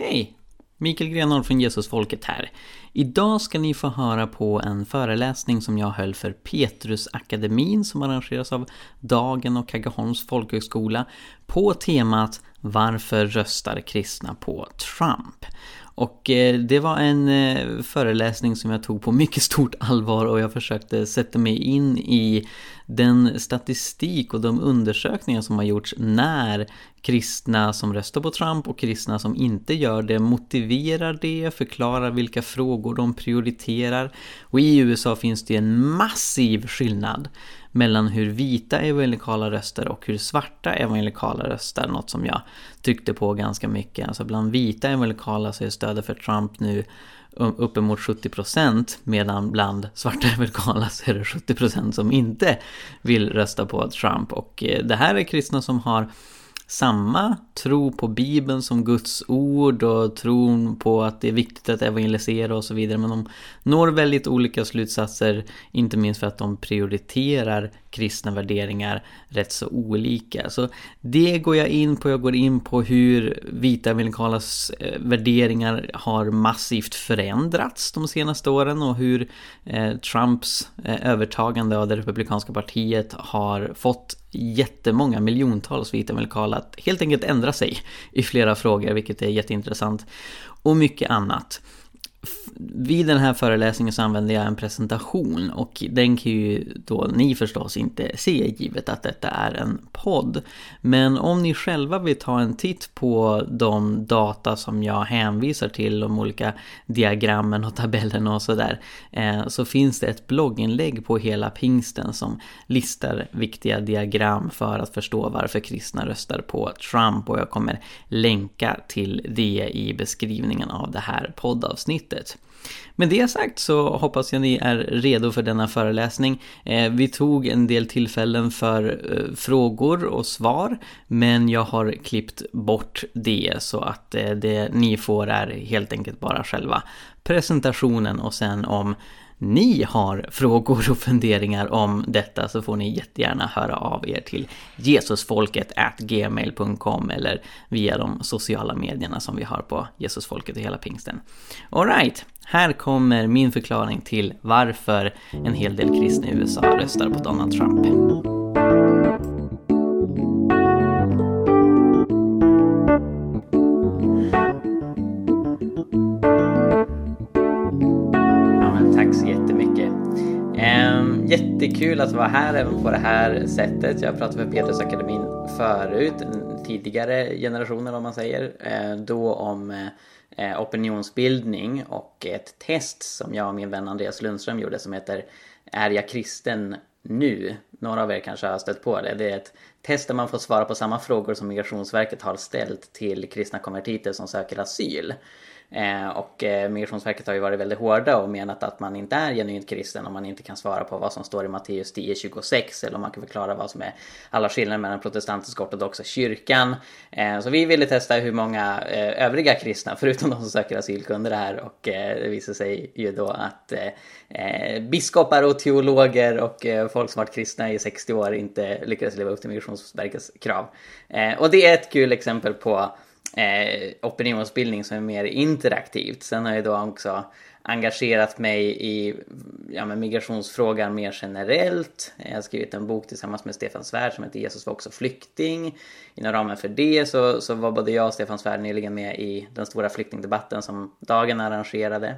Hej! Mikael Grenholm från Jesusfolket här. Idag ska ni få höra på en föreläsning som jag höll för Petrusakademin som arrangeras av Dagen och Kaggeholms folkhögskola på temat varför röstar kristna på Trump? Och eh, det var en eh, föreläsning som jag tog på mycket stort allvar och jag försökte sätta mig in i den statistik och de undersökningar som har gjorts när kristna som röstar på Trump och kristna som inte gör det motiverar det, förklarar vilka frågor de prioriterar. Och i USA finns det en massiv skillnad mellan hur vita evangelikala röster och hur svarta evangelikala röster, Något som jag tryckte på ganska mycket. Alltså bland vita evangelikala så är stödet för Trump nu uppemot 70% medan bland svarta evangelikala så är det 70% som inte vill rösta på Trump. Och eh, det här är kristna som har samma tro på Bibeln som Guds ord och tron på att det är viktigt att evangelisera och så vidare. Men de når väldigt olika slutsatser, inte minst för att de prioriterar kristna värderingar rätt så olika. Så det går jag in på. Jag går in på hur vita evangelikalas eh, värderingar har massivt förändrats de senaste åren och hur eh, Trumps eh, övertagande av det republikanska partiet har fått jättemånga miljontals vita evangelikala att helt enkelt ändra sig i flera frågor, vilket är jätteintressant. Och mycket annat vid den här föreläsningen så använde jag en presentation och den kan ju då ni förstås inte se givet att detta är en podd. Men om ni själva vill ta en titt på de data som jag hänvisar till, de olika diagrammen och tabellerna och sådär, eh, så finns det ett blogginlägg på hela pingsten som listar viktiga diagram för att förstå varför kristna röstar på Trump och jag kommer länka till det i beskrivningen av det här poddavsnittet. Med det sagt så hoppas jag ni är redo för denna föreläsning. Eh, vi tog en del tillfällen för eh, frågor och svar, men jag har klippt bort det så att eh, det ni får är helt enkelt bara själva presentationen och sen om ni har frågor och funderingar om detta så får ni jättegärna höra av er till jesusfolket gmail.com eller via de sociala medierna som vi har på Jesusfolket och hela pingsten. Alright, här kommer min förklaring till varför en hel del kristna i USA röstar på Donald Trump. Tack så jättemycket! Ehm, jättekul att vara här även på det här sättet. Jag har pratat med Petrusakademin förut, tidigare generationer om man säger, eh, då om eh, eh, opinionsbildning och ett test som jag och min vän Andreas Lundström gjorde som heter Är jag kristen nu? Några av er kanske har stött på det. Det är ett test där man får svara på samma frågor som Migrationsverket har ställt till kristna konvertiter som söker asyl. Eh, och eh, Migrationsverket har ju varit väldigt hårda och menat att man inte är genuint kristen om man inte kan svara på vad som står i Matteus 10.26 eller om man kan förklara vad som är alla skillnader mellan protestantiska och ortodoxa kyrkan. Eh, så vi ville testa hur många eh, övriga kristna, förutom de som söker asyl, kunde det här och eh, det visade sig ju då att eh, biskopar och teologer och folk som varit kristna i 60 år inte lyckades leva upp till Migrationsverkets krav. Och det är ett kul exempel på eh, opinionsbildning som är mer interaktivt. Sen har jag då också engagerat mig i ja, men migrationsfrågan mer generellt. Jag har skrivit en bok tillsammans med Stefan Svärd som heter Jesus var också flykting. Inom ramen för det så, så var både jag och Stefan Svärd nyligen med i den stora flyktingdebatten som Dagen arrangerade.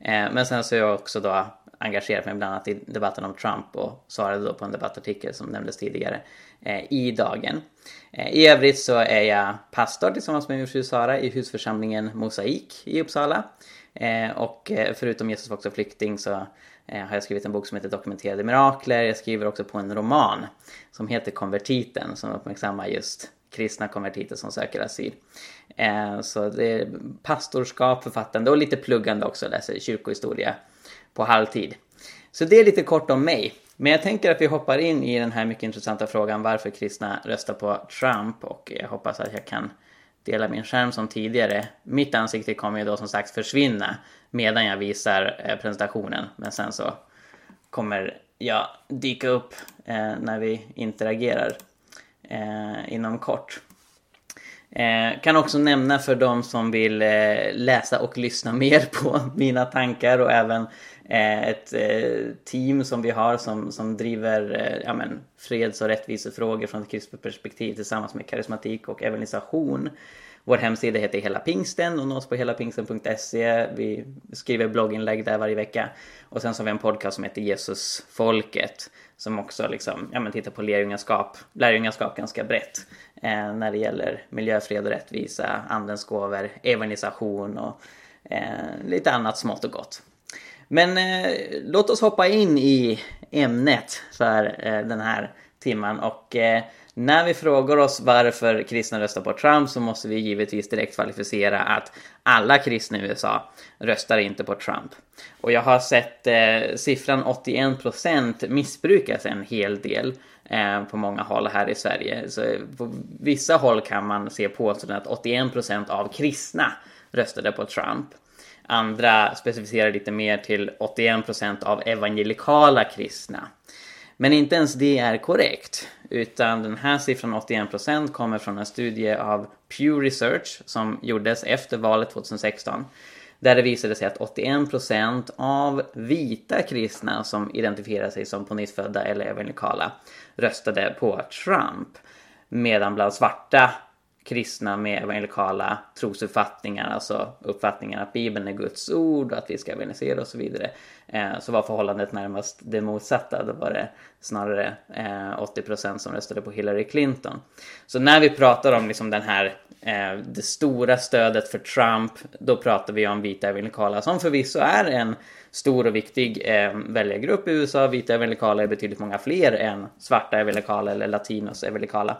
Eh, men sen så har jag också då engagerat mig bland annat i debatten om Trump och svarade då på en debattartikel som nämndes tidigare eh, i Dagen. Eh, I övrigt så är jag pastor tillsammans med min fru Sara i husförsamlingen Mosaik i Uppsala. Eh, och eh, förutom Jesus var också flykting så eh, har jag skrivit en bok som heter Dokumenterade mirakler. Jag skriver också på en roman som heter Konvertiten som uppmärksammar just kristna konvertiter som söker asyl. Så det är pastorskap, författande och lite pluggande också. Läser kyrkohistoria på halvtid. Så det är lite kort om mig. Men jag tänker att vi hoppar in i den här mycket intressanta frågan varför kristna röstar på Trump och jag hoppas att jag kan dela min skärm som tidigare. Mitt ansikte kommer ju då som sagt försvinna medan jag visar eh, presentationen men sen så kommer jag dyka upp eh, när vi interagerar eh, inom kort. Eh, kan också nämna för de som vill eh, läsa och lyssna mer på mina tankar och även eh, ett eh, team som vi har som, som driver eh, ja, men, freds och rättvisefrågor från ett kristet perspektiv tillsammans med karismatik och evangelisation. Vår hemsida heter Hela Pingsten och nås på helapingsten.se. Vi skriver blogginlägg där varje vecka. Och sen så har vi en podcast som heter Jesusfolket som också liksom, ja, men tittar på lärjungaskap, lärjungaskap ganska brett eh, när det gäller miljö, fred och rättvisa, andens gåvor, evangelisation och eh, lite annat smått och gott. Men eh, låt oss hoppa in i ämnet för eh, den här timman och eh, när vi frågar oss varför kristna röstar på Trump så måste vi givetvis direkt kvalificera att alla kristna i USA röstar inte på Trump. Och jag har sett eh, siffran 81% missbrukas en hel del eh, på många håll här i Sverige. Så på vissa håll kan man se påståendet att 81% av kristna röstade på Trump. Andra specificerar lite mer till 81% av evangelikala kristna. Men inte ens det är korrekt. Utan den här siffran 81% kommer från en studie av Pew Research som gjordes efter valet 2016. Där det visade sig att 81% av vita kristna som identifierar sig som pånyttfödda eller evangelikala röstade på Trump. Medan bland svarta kristna med evangelikala trosuppfattningar, alltså uppfattningen att Bibeln är Guds ord och att vi ska evangelisera och så vidare, eh, så var förhållandet närmast det motsatta. Då var det snarare eh, 80% som röstade på Hillary Clinton. Så när vi pratar om liksom den här, eh, det stora stödet för Trump, då pratar vi om vita evangelikala som förvisso är en stor och viktig eh, väljargrupp i USA. Vita evangelikala är betydligt många fler än svarta evangelikala eller latinos evangelikala.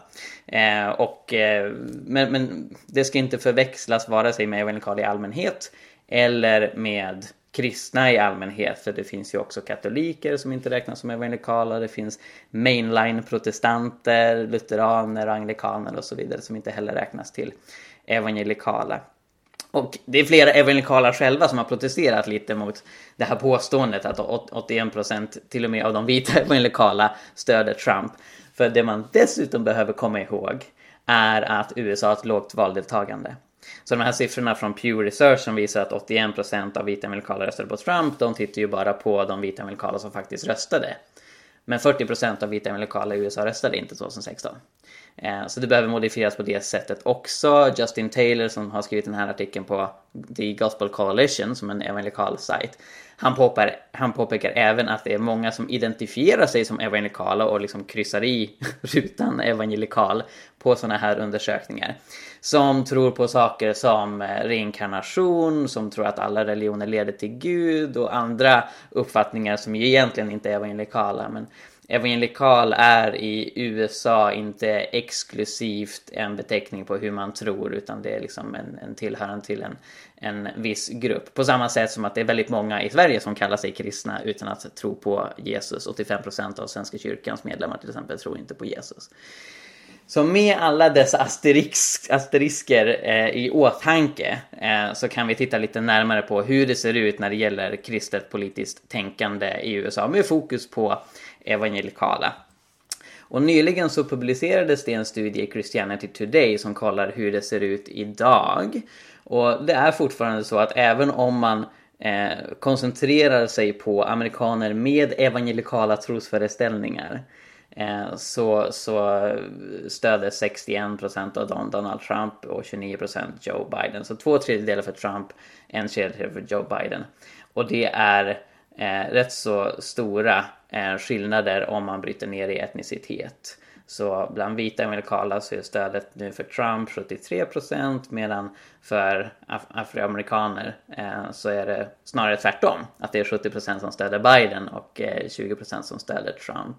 Eh, och, eh, men, men det ska inte förväxlas vare sig med evangelikala i allmänhet eller med kristna i allmänhet, för det finns ju också katoliker som inte räknas som evangelikala, det finns mainline-protestanter, lutheraner, anglikaner och så vidare som inte heller räknas till evangelikala. Och det är flera evangelikala själva som har protesterat lite mot det här påståendet att 81% till och med av de vita evangelikala stöder Trump. För det man dessutom behöver komma ihåg är att USA har ett lågt valdeltagande. Så de här siffrorna från Pew Research som visar att 81% av vita evangelikala röstade på Trump, de tittar ju bara på de vita evangelikala som faktiskt röstade. Men 40% av vita evangelikala i USA röstade inte 2016. Eh, så det behöver modifieras på det sättet också. Justin Taylor som har skrivit den här artikeln på The Gospel Coalition som en evangelikal sajt. Han, påpekar, han påpekar även att det är många som identifierar sig som evangelikala och liksom kryssar i rutan evangelikal på sådana här undersökningar. Som tror på saker som eh, reinkarnation, som tror att alla religioner leder till Gud och andra uppfattningar som egentligen inte är evangelikala. Men evangelikal är i USA inte exklusivt en beteckning på hur man tror utan det är liksom en, en tillhörande till en, en viss grupp. På samma sätt som att det är väldigt många i Sverige som kallar sig kristna utan att tro på Jesus. 85% av Svenska kyrkans medlemmar till exempel tror inte på Jesus. Så med alla dessa asterisk, asterisker eh, i åtanke eh, så kan vi titta lite närmare på hur det ser ut när det gäller kristet politiskt tänkande i USA med fokus på evangelikala. Och nyligen så publicerades det en studie i Christianity Today som kollar hur det ser ut idag. Och det är fortfarande så att även om man eh, koncentrerar sig på amerikaner med evangelikala trosföreställningar eh, så, så stöder 61% av dem Donald Trump och 29% Joe Biden. Så två tredjedelar för Trump, en tredjedel för Joe Biden. Och det är eh, rätt så stora Eh, skillnader om man bryter ner i etnicitet. Så bland vita amerikaner så är stödet nu för Trump 73% medan för af afroamerikaner eh, så är det snarare tvärtom. Att det är 70% som stöder Biden och eh, 20% som stöder Trump.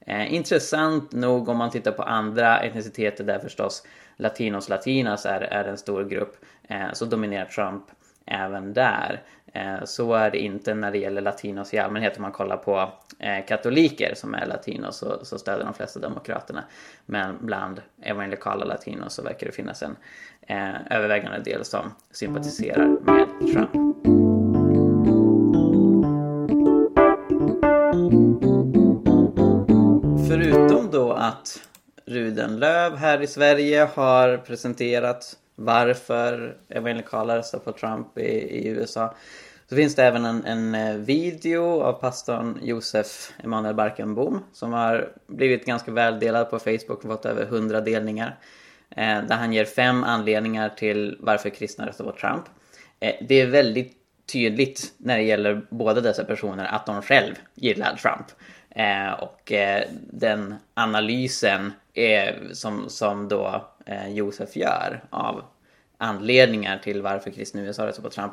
Eh, intressant nog om man tittar på andra etniciteter där förstås latinos latinas är, är en stor grupp eh, så dominerar Trump även där. Eh, så är det inte när det gäller latinos i allmänhet. Om man kollar på eh, katoliker som är latinos så, så stöder de flesta demokraterna. Men bland evangelikala latinos så verkar det finnas en eh, övervägande del som sympatiserar med Trump. Förutom då att Rudenlöv här i Sverige har presenterat varför evangelikala röstar på Trump i, i USA. Så finns det även en, en eh, video av pastorn Josef Emanuel Barkenbom som har blivit ganska väldelad på Facebook och fått över 100 delningar. Eh, där han ger fem anledningar till varför kristna röstar på Trump. Eh, det är väldigt tydligt när det gäller båda dessa personer att de själv gillar Trump. Eh, och eh, den analysen är, som, som då Eh, Josef gör av anledningar till varför kristna USA röstar på Trump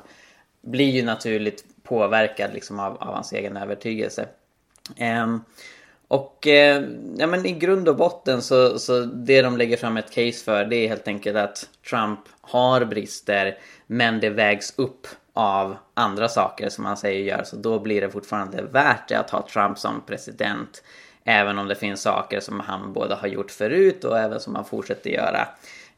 blir ju naturligt påverkad liksom av, av hans egen övertygelse. Ehm, och eh, ja, men i grund och botten så, så det de lägger fram ett case för det är helt enkelt att Trump har brister men det vägs upp av andra saker som han säger gör så då blir det fortfarande värt det att ha Trump som president. Även om det finns saker som han både har gjort förut och även som han fortsätter göra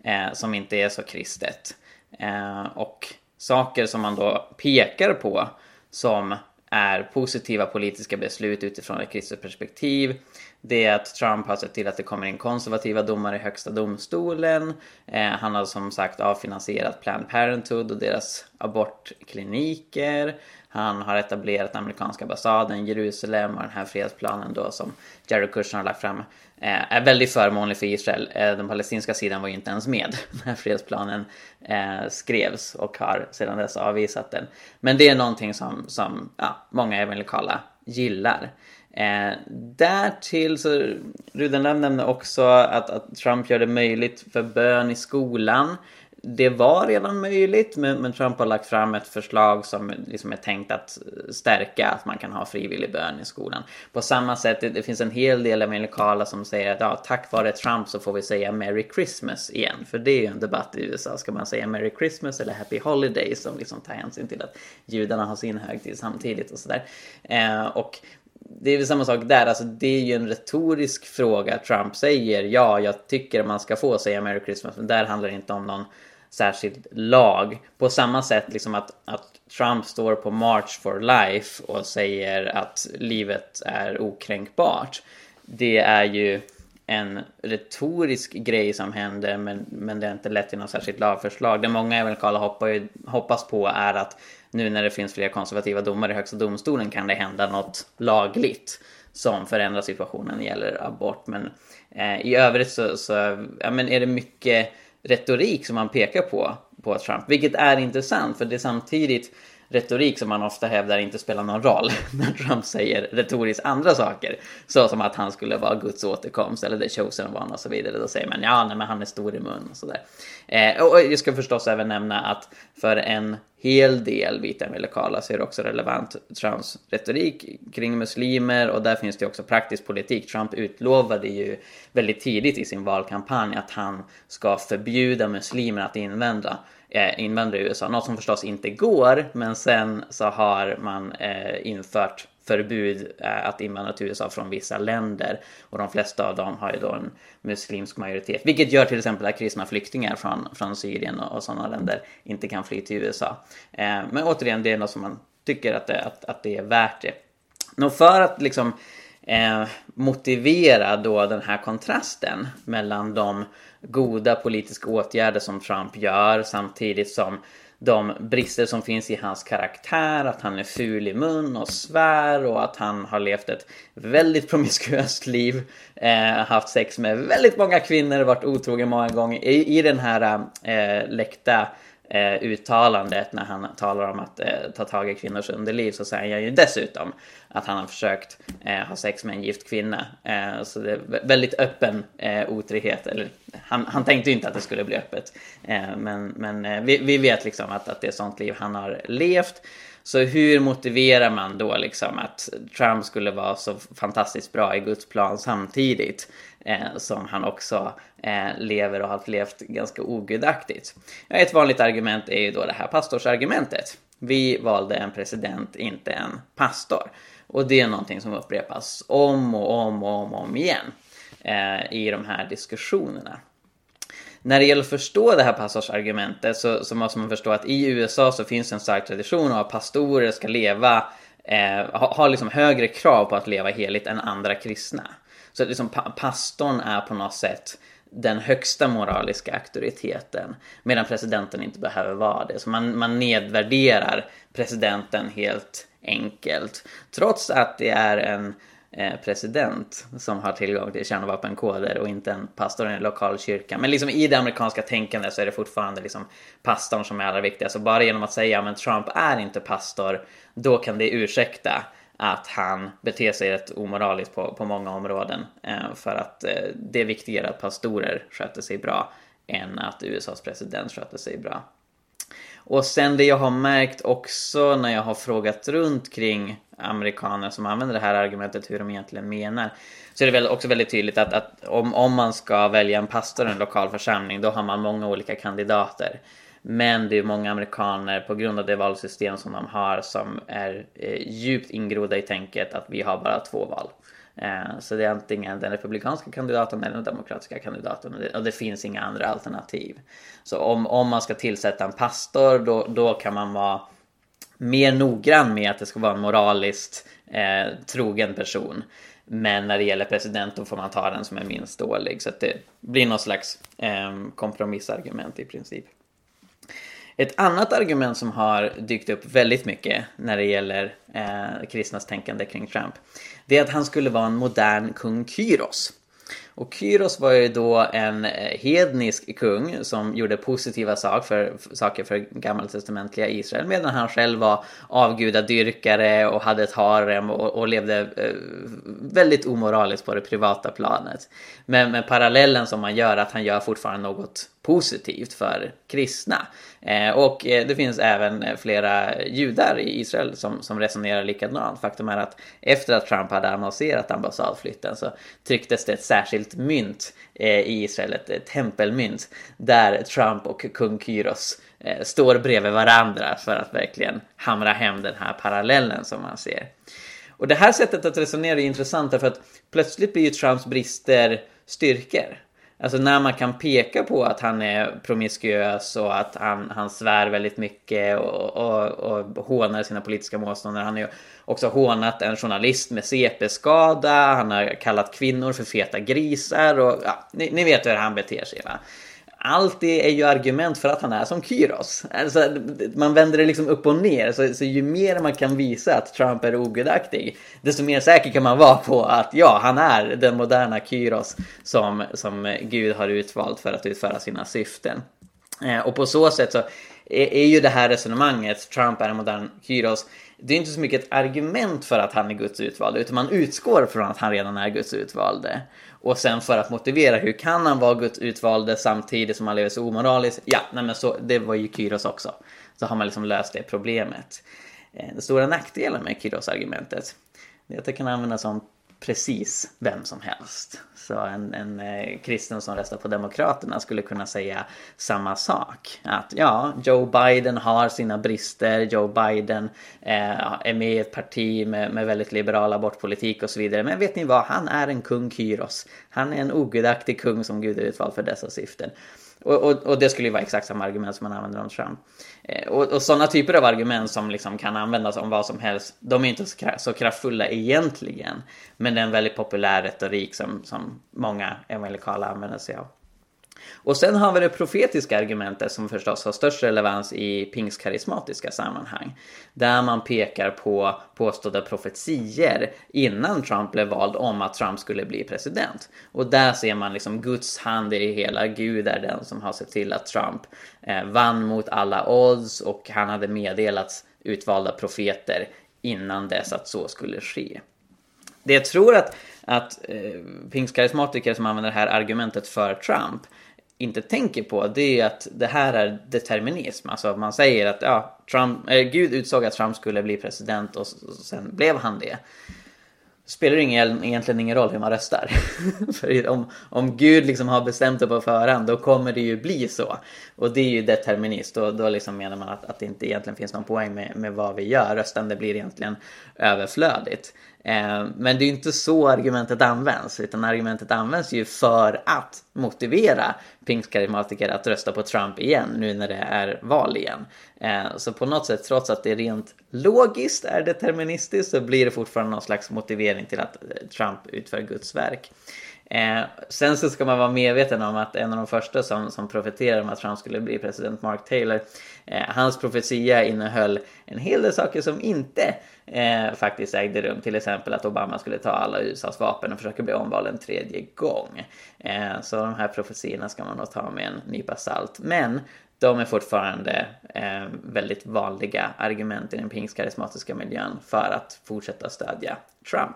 eh, som inte är så kristet. Eh, och saker som man då pekar på som är positiva politiska beslut utifrån ett kristet perspektiv. Det är att Trump har sett till att det kommer in konservativa domare i högsta domstolen. Eh, han har som sagt avfinansierat Planned Parenthood och deras abortkliniker. Han har etablerat amerikanska ambassaden i Jerusalem och den här fredsplanen då som Jared Kushner har lagt fram eh, är väldigt förmånlig för Israel. Eh, den palestinska sidan var ju inte ens med när fredsplanen eh, skrevs och har sedan dess avvisat den. Men det är någonting som, som ja, många evangelikala gillar. Eh, därtill så, Rudenlöv nämnde också att, att Trump gör det möjligt för bön i skolan det var redan möjligt, men, men, Trump har lagt fram ett förslag som liksom är tänkt att stärka att man kan ha frivillig bön i skolan. På samma sätt, det, det finns en hel del amerikaner som säger att ja, tack vare Trump så får vi säga Merry Christmas igen. För det är ju en debatt i USA, ska man säga Merry Christmas eller Happy Holidays som liksom tar hänsyn till att judarna har sin högtid samtidigt och sådär. Eh, och det är väl samma sak där, alltså det är ju en retorisk fråga. Trump säger ja, jag tycker man ska få säga Merry Christmas, men där handlar det inte om någon särskild lag. På samma sätt liksom att, att Trump står på March for Life och säger att livet är okränkbart. Det är ju en retorisk grej som händer men, men det är inte lett till något särskilt lagförslag. Det många evangelikala hoppas på är att nu när det finns fler konservativa domar i Högsta domstolen kan det hända något lagligt som förändrar situationen när det gäller abort. Men eh, i övrigt så, så ja, men är det mycket retorik som man pekar på, på Trump. Vilket är intressant för det är samtidigt retorik som man ofta hävdar inte spelar någon roll när Trump säger retoriskt andra saker. Så som att han skulle vara Guds återkomst eller the chosen one och så vidare. Då säger man ja, nej, men han är stor i mun och sådär. Eh, och jag ska förstås även nämna att för en hel del vita amerikaner så är det också relevant Trumps retorik kring muslimer och där finns det också praktisk politik. Trump utlovade ju väldigt tidigt i sin valkampanj att han ska förbjuda muslimer att invandra Eh, invandrare i USA. Något som förstås inte går, men sen så har man eh, infört förbud eh, att invandra till USA från vissa länder och de flesta av dem har ju då en muslimsk majoritet, vilket gör till exempel att kristna flyktingar från, från Syrien och, och sådana länder inte kan fly till USA. Eh, men återigen, det är något som man tycker att det, att, att det är värt det. Nå för att liksom eh, motivera då den här kontrasten mellan de goda politiska åtgärder som Trump gör samtidigt som de brister som finns i hans karaktär, att han är ful i mun och svär och att han har levt ett väldigt promiskuöst liv, eh, haft sex med väldigt många kvinnor, varit otrogen många gånger. I, i den här eh, läckta eh, uttalandet när han talar om att eh, ta tag i kvinnors underliv så säger han ju dessutom att han har försökt eh, ha sex med en gift kvinna. Eh, så det är väldigt öppen eh, otrohet. Eller, han, han tänkte ju inte att det skulle bli öppet. Eh, men men eh, vi, vi vet liksom att, att det är sånt liv han har levt. Så hur motiverar man då liksom att Trump skulle vara så fantastiskt bra i Guds plan samtidigt eh, som han också eh, lever och har levt ganska ogudaktigt? Ett vanligt argument är ju då det här pastorsargumentet. Vi valde en president, inte en pastor. Och det är någonting som upprepas om och om och om, och om igen eh, i de här diskussionerna när det gäller att förstå det här pastorsargumentet så, så måste man förstå att i USA så finns en stark tradition av att pastorer ska leva, eh, ha, ha liksom högre krav på att leva heligt än andra kristna. Så att liksom pastorn är på något sätt den högsta moraliska auktoriteten. Medan presidenten inte behöver vara det. Så man, man nedvärderar presidenten helt enkelt. Trots att det är en eh, president som har tillgång till kärnvapenkoder och inte en pastor i en lokal kyrka. Men liksom i det amerikanska tänkandet så är det fortfarande liksom pastorn som är allra viktigast. Så bara genom att säga att Trump är inte pastor, då kan det ursäkta att han beter sig rätt omoraliskt på, på många områden. Eh, för att eh, det är viktigare att pastorer sköter sig bra än att USAs president sköter sig bra. Och sen det jag har märkt också när jag har frågat runt kring amerikaner som använder det här argumentet hur de egentligen menar. Så är det väl också väldigt tydligt att, att om, om man ska välja en pastor i en lokal församling då har man många olika kandidater. Men det är många amerikaner på grund av det valsystem som de har som är eh, djupt ingrodda i tänket att vi har bara två val. Eh, så det är antingen den republikanska kandidaten eller den demokratiska kandidaten och det, och det finns inga andra alternativ. Så om, om man ska tillsätta en pastor då, då kan man vara mer noggrann med att det ska vara en moraliskt eh, trogen person. Men när det gäller president då får man ta den som är minst dålig. Så att det blir någon slags eh, kompromissargument i princip. Ett annat argument som har dykt upp väldigt mycket när det gäller eh, kristnas tänkande kring Trump det är att han skulle vara en modern kung Kyros. Och Kyros var ju då en eh, hednisk kung som gjorde positiva sak för, saker för gammaltestamentliga Israel medan han själv var avgudadyrkare och hade ett harem och, och levde eh, väldigt omoraliskt på det privata planet. Men men parallellen som man gör att han gör fortfarande något positivt för kristna. Eh, och eh, det finns även flera judar i Israel som, som resonerar likadant. Faktum är att efter att Trump hade annonserat ambassadflytten så trycktes det ett särskilt mynt eh, i Israel, ett tempelmynt, där Trump och kung Kyros eh, står bredvid varandra för att verkligen hamra hem den här parallellen som man ser. Och det här sättet att resonera är intressant därför att plötsligt blir ju Trumps brister styrkor. Alltså när man kan peka på att han är promiskuös och att han, han svär väldigt mycket och, och, och hånar sina politiska motståndare. Han har ju också hånat en journalist med CP-skada. Han har kallat kvinnor för feta grisar och ja, ni, ni vet hur han beter sig va allt det är ju argument för att han är som Kyros. Alltså, man vänder det liksom upp och ner. Så, så ju mer man kan visa att Trump är ogudaktig, desto mer säker kan man vara på att ja, han är den moderna Kyros som, som Gud har utvalt för att utföra sina syften. Eh, och på så sätt så är, är ju det här resonemanget, Trump är en modern Kyros, det är inte så mycket ett argument för att han är Guds utvalde, utan man utgår från att han redan är Guds utvalde. Och sen för att motivera hur kan han vara Guds utvalde samtidigt som han lever så omoraliskt? Ja, nej men så, det var ju Kyros också. Så har man liksom löst det problemet. Eh, den stora nackdelen med Kyros-argumentet är att det kan användas som precis vem som helst. Så en, en eh, kristen som röstar på Demokraterna skulle kunna säga samma sak. Att ja, Joe Biden har sina brister, Joe Biden eh, är med i ett parti med, med väldigt liberal abortpolitik och så vidare. Men vet ni vad, han är en kung Kyros. Han är en ogudaktig kung som Gud är utvald för dessa syften. Och, och, och, det skulle ju vara exakt samma argument som man använder om Trump. Eh, och, och sådana typer av argument som liksom kan användas om vad som helst, de är inte så, så kraftfulla egentligen. Men det är en väldigt populär retorik som, som många evangelikala använder sig av. Och sen har vi det profetiska argumentet som förstås har störst relevans i pingstkarismatiska sammanhang. Där man pekar på påstådda profetier innan Trump blev vald om att Trump skulle bli president. Och där ser man liksom Guds hand i det hela. Gud är den som har sett till att Trump eh, vann mot alla odds och han hade meddelats utvalda profeter innan dess att så skulle ske. Det jag tror att, att eh, pingstkarismatiker som använder det här argumentet för Trump inte tänker på det är att det här är determinism. Alltså man säger att ja, Trump, äh, Gud utsåg att Trump skulle bli president och sen blev han det. Spelar det ingen, egentligen ingen roll hur man röstar. För om, om Gud liksom har bestämt det på förhand då kommer det ju bli så. Och det är ju determinist Då, då liksom menar man att, att det inte egentligen finns någon poäng med, med vad vi gör. Röstande blir egentligen överflödigt. Eh, men det är inte så argumentet används, utan argumentet används ju för att motivera pingstkarismatiker att rösta på Trump igen nu när det är val igen. Eh, så på något sätt, trots att det rent logiskt är deterministiskt, så blir det fortfarande någon slags motivering till att eh, Trump utför Guds verk. Eh, sen så ska man vara medveten om att en av de första som, som profeterade om att Trump skulle bli president, Mark Taylor, eh, hans profetia innehöll en hel del saker som inte eh, faktiskt ägde rum. Till exempel att Obama skulle ta alla USAs vapen och försöka bli omvald en tredje gång. Eh, så de här profetiorna ska man nog ta med en nypa salt. Men de är fortfarande eh, väldigt vanliga argument i den pingstkarismatiska miljön för att fortsätta stödja Trump.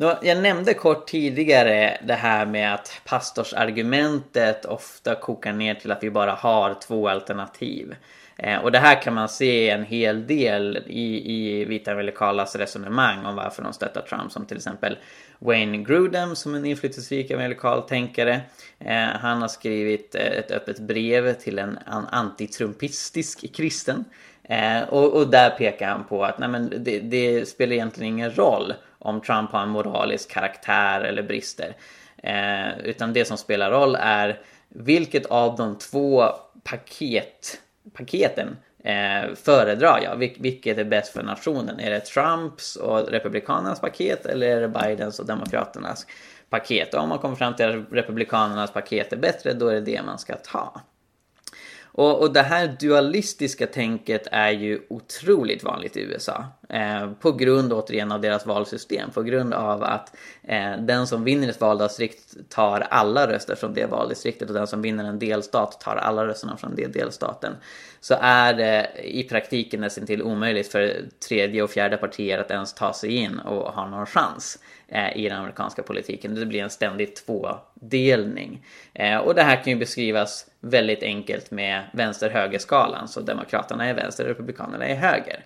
Jag nämnde kort tidigare det här med att pastorsargumentet ofta kokar ner till att vi bara har två alternativ. Eh, och det här kan man se en hel del i, i vita evangelikalas resonemang om varför de stöttar Trump. Som till exempel Wayne Grudem som en inflytelserik evangelikal tänkare. Eh, han har skrivit ett öppet brev till en antitrumpistisk kristen. Eh, och, och, där pekar han på att nej, men det, det spelar egentligen ingen roll om Trump har en moralisk karaktär eller brister. Eh, utan det som spelar roll är vilket av de två paket, paketen eh, föredrar jag? Vil vilket är bäst för nationen? Är det Trumps och Republikanernas paket eller är det Bidens och Demokraternas paket? Och om man kommer fram till att Republikanernas paket är bättre, då är det det man ska ta. Och, och det här dualistiska tänket är ju otroligt vanligt i USA. Eh, på grund återigen av deras valsystem. På grund av att eh, den som vinner ett valdistrikt tar alla röster från det valdistriktet och den som vinner en delstat tar alla rösterna från det delstaten. Så är det i praktiken nästan till omöjligt för tredje och fjärde partier att ens ta sig in och ha någon chans eh, i den amerikanska politiken. Det blir en ständig tvådelning. Eh, och det här kan ju beskrivas väldigt enkelt med vänster-höger-skalan. Så Demokraterna är vänster, Republikanerna är höger.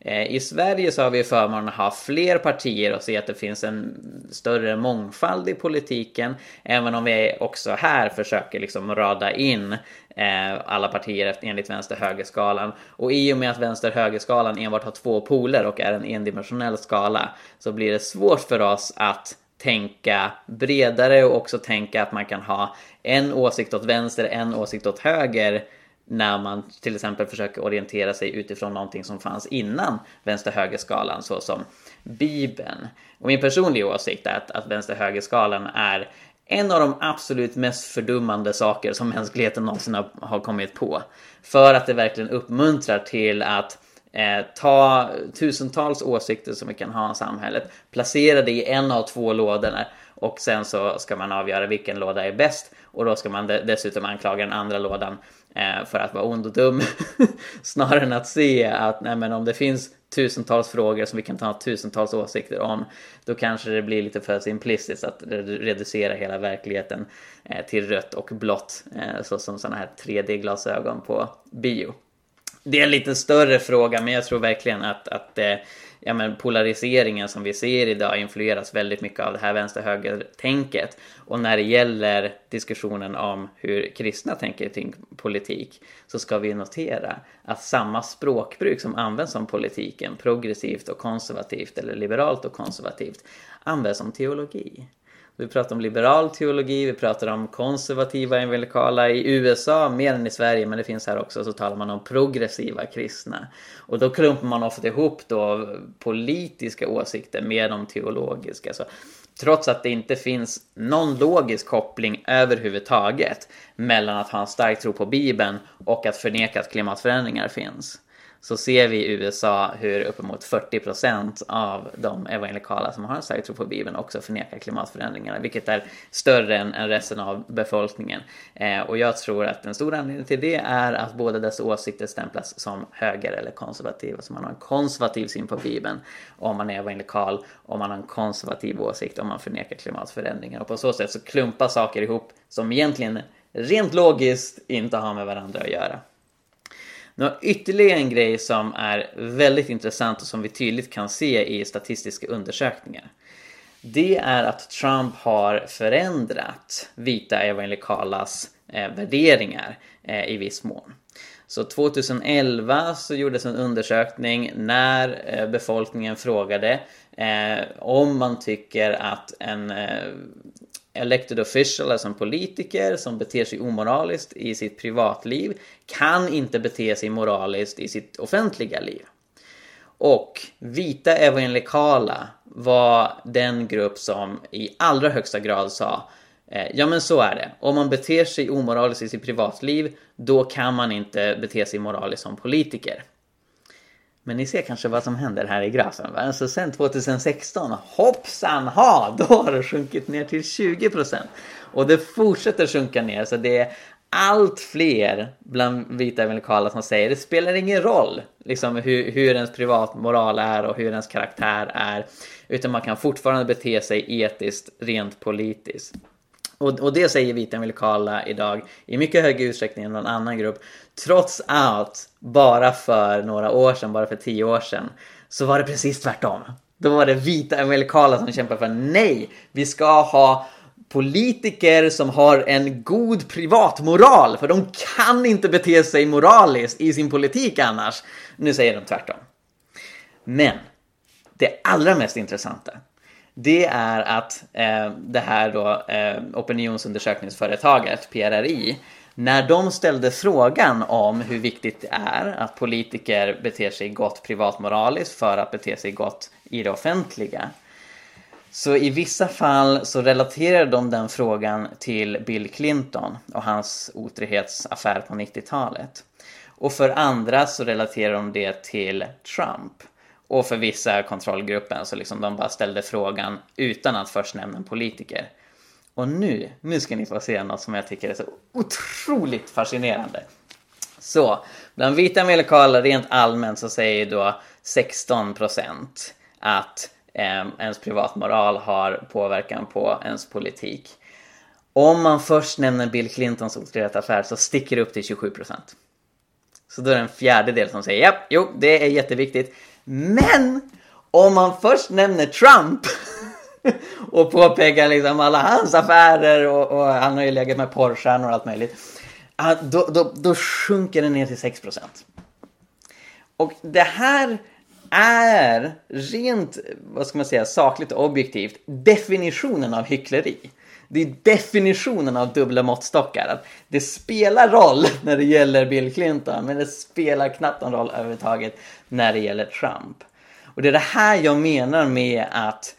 Eh, I Sverige så har vi förmånen att ha fler partier och se att det finns en större mångfald i politiken. Även om vi också här försöker liksom rada in eh, alla partier enligt vänster-höger-skalan. Och i och med att vänster-höger-skalan enbart har två poler och är en endimensionell skala så blir det svårt för oss att tänka bredare och också tänka att man kan ha en åsikt åt vänster, en åsikt åt höger när man till exempel försöker orientera sig utifrån någonting som fanns innan vänster-höger-skalan såsom Bibeln. Och min personliga åsikt är att, att vänster-höger-skalan är en av de absolut mest fördummande saker som mänskligheten någonsin har, har kommit på. För att det verkligen uppmuntrar till att eh, ta tusentals åsikter som vi kan ha i samhället, placera det i en av två lådorna och sen så ska man avgöra vilken låda är bäst och då ska man dessutom anklaga den andra lådan Eh, för att vara ond och dum. Snarare än att se att nej, men om det finns tusentals frågor som vi kan ta tusentals åsikter om då kanske det blir lite för simplistiskt att reducera hela verkligheten eh, till rött och blått eh, så som sådana här 3D-glasögon på bio. Det är en lite större fråga men jag tror verkligen att, att ja, men polariseringen som vi ser idag influeras väldigt mycket av det här vänster-höger-tänket. Och när det gäller diskussionen om hur kristna tänker kring politik så ska vi notera att samma språkbruk som används om politiken, progressivt och konservativt eller liberalt och konservativt, används om teologi. Vi pratar om liberal teologi, vi pratar om konservativa evangelikala i USA mer än i Sverige, men det finns här också, så talar man om progressiva kristna. Och då klumpar man ofta ihop då politiska åsikter med de teologiska. Så trots att det inte finns någon logisk koppling överhuvudtaget mellan att ha en stark tro på Bibeln och att förneka att klimatförändringar finns så ser vi i USA hur uppemot 40% av de evangelikala som har en stark tro på Bibeln också förnekar klimatförändringarna, vilket är större än, än resten av befolkningen. Eh, och jag tror att en stor anledning till det är att båda dessa åsikter stämplas som höger eller konservativa, så man har en konservativ syn på Bibeln om man är evangelikal, och man har en konservativ åsikt om man förnekar klimatförändringar. Och på så sätt så klumpar saker ihop som egentligen rent logiskt inte har med varandra att göra. Nu har ytterligare en grej som är väldigt intressant och som vi tydligt kan se i statistiska undersökningar. Det är att Trump har förändrat vita evangelikalas eh, värderingar eh, i viss mån. Så 2011 så gjordes en undersökning när eh, befolkningen frågade eh, om man tycker att en eh, elected official, alltså en politiker som beter sig omoraliskt i sitt privatliv kan inte bete sig moraliskt i sitt offentliga liv. Och vita evangelikala var den grupp som i allra högsta grad sa eh, Ja men så är det. Om man beter sig omoraliskt i sitt privatliv då kan man inte bete sig moraliskt som politiker. Men ni ser kanske vad som händer här i grafen. Va? Alltså sen 2016, hoppsan ha, då har det sjunkit ner till 20%. Och det fortsätter sjunka ner så det är allt fler bland vita evangelikala som säger det spelar ingen roll liksom, hur, hur ens privatmoral är och hur ens karaktär är. Utan man kan fortfarande bete sig etiskt, rent politiskt. Och, och det säger vita evangelikala idag i mycket högre utsträckning än någon annan grupp. Trots allt, bara för några år sedan, bara för tio år sedan, så var det precis tvärtom. Då var det vita evangelikala som kämpade för nej, vi ska ha politiker som har en god privatmoral, för de kan inte bete sig moraliskt i sin politik annars. Nu säger de tvärtom. Men det allra mest intressanta, det är att eh, det här då eh, opinionsundersökningsföretaget PRRI när de ställde frågan om hur viktigt det är att politiker beter sig gott privatmoraliskt för att bete sig gott i det offentliga så i vissa fall så relaterar de den frågan till Bill Clinton och hans otrohetsaffär på 90-talet. Och för andra så relaterar de det till Trump. Och för vissa kontrollgruppen så liksom de bara ställde frågan utan att först nämna en politiker. Och nu, nu ska ni få se något som jag tycker är så otroligt fascinerande. Så, bland vita amerikaner rent allmänt så säger då 16% att eh, ens privatmoral har påverkan på ens politik. Om man först nämner Bill Clintons otrohetsaffär så sticker det upp till 27%. Så då är det en fjärdedel som säger ja, jo, det är jätteviktigt. Men om man först nämner Trump och påpekar liksom alla hans affärer och, och han har ju legat med porrstjärnor och allt möjligt. Ah, då, då, då sjunker det ner till 6%. Och det här är rent, vad ska man säga, sakligt och objektivt definitionen av hyckleri. Det är definitionen av dubbla måttstockar. det spelar roll när det gäller Bill Clinton, men det spelar knappt någon roll överhuvudtaget när det gäller Trump. Och det är det här jag menar med att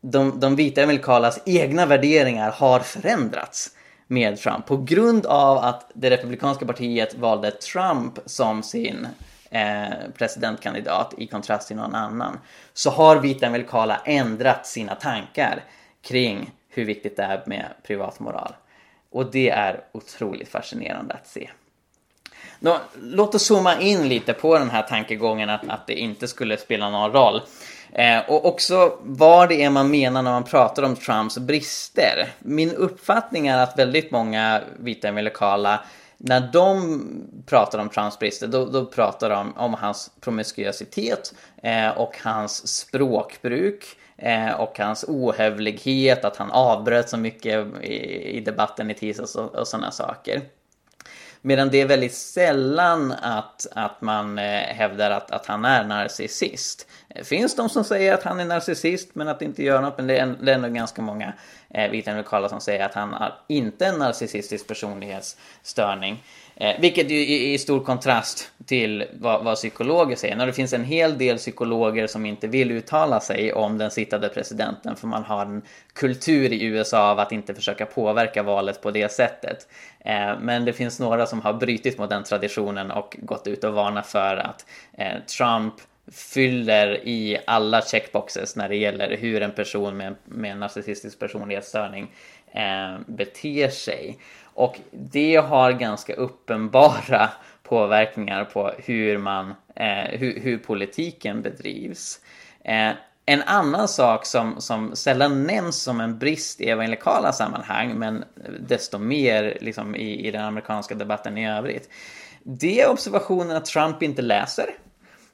de, de vita amerikalas egna värderingar har förändrats med Trump på grund av att det republikanska partiet valde Trump som sin eh, presidentkandidat i kontrast till någon annan så har vita amerikaner ändrat sina tankar kring hur viktigt det är med privatmoral. Och det är otroligt fascinerande att se. Då, låt oss zooma in lite på den här tankegången att, att det inte skulle spela någon roll. Eh, och också vad det är man menar när man pratar om Trumps brister. Min uppfattning är att väldigt många vita amerikala när de pratar om Trumps brister, då, då pratar de om hans promiskuositet eh, och hans språkbruk eh, och hans ohövlighet, att han avbröt så mycket i, i debatten i tisdags och, och sådana saker. Medan det är väldigt sällan att, att man eh, hävdar att, att han är narcissist. Det finns de som säger att han är narcissist men att det inte gör något. Men det är, det är ändå ganska många eh, vita amerikaner som säger att han har inte en narcissistisk personlighetsstörning. Eh, vilket ju är i stor kontrast till vad, vad psykologer säger. När det finns en hel del psykologer som inte vill uttala sig om den sittande presidenten för man har en kultur i USA av att inte försöka påverka valet på det sättet. Eh, men det finns några som har brutit mot den traditionen och gått ut och varnat för att eh, Trump fyller i alla checkboxes när det gäller hur en person med, med narcissistisk personlighetsstörning eh, beter sig. Och det har ganska uppenbara påverkningar på hur, man, eh, hur, hur, politiken bedrivs. Eh, en annan sak som, som sällan nämns som en brist i evangelikala sammanhang, men desto mer liksom, i, i den amerikanska debatten i övrigt, det är observationen att Trump inte läser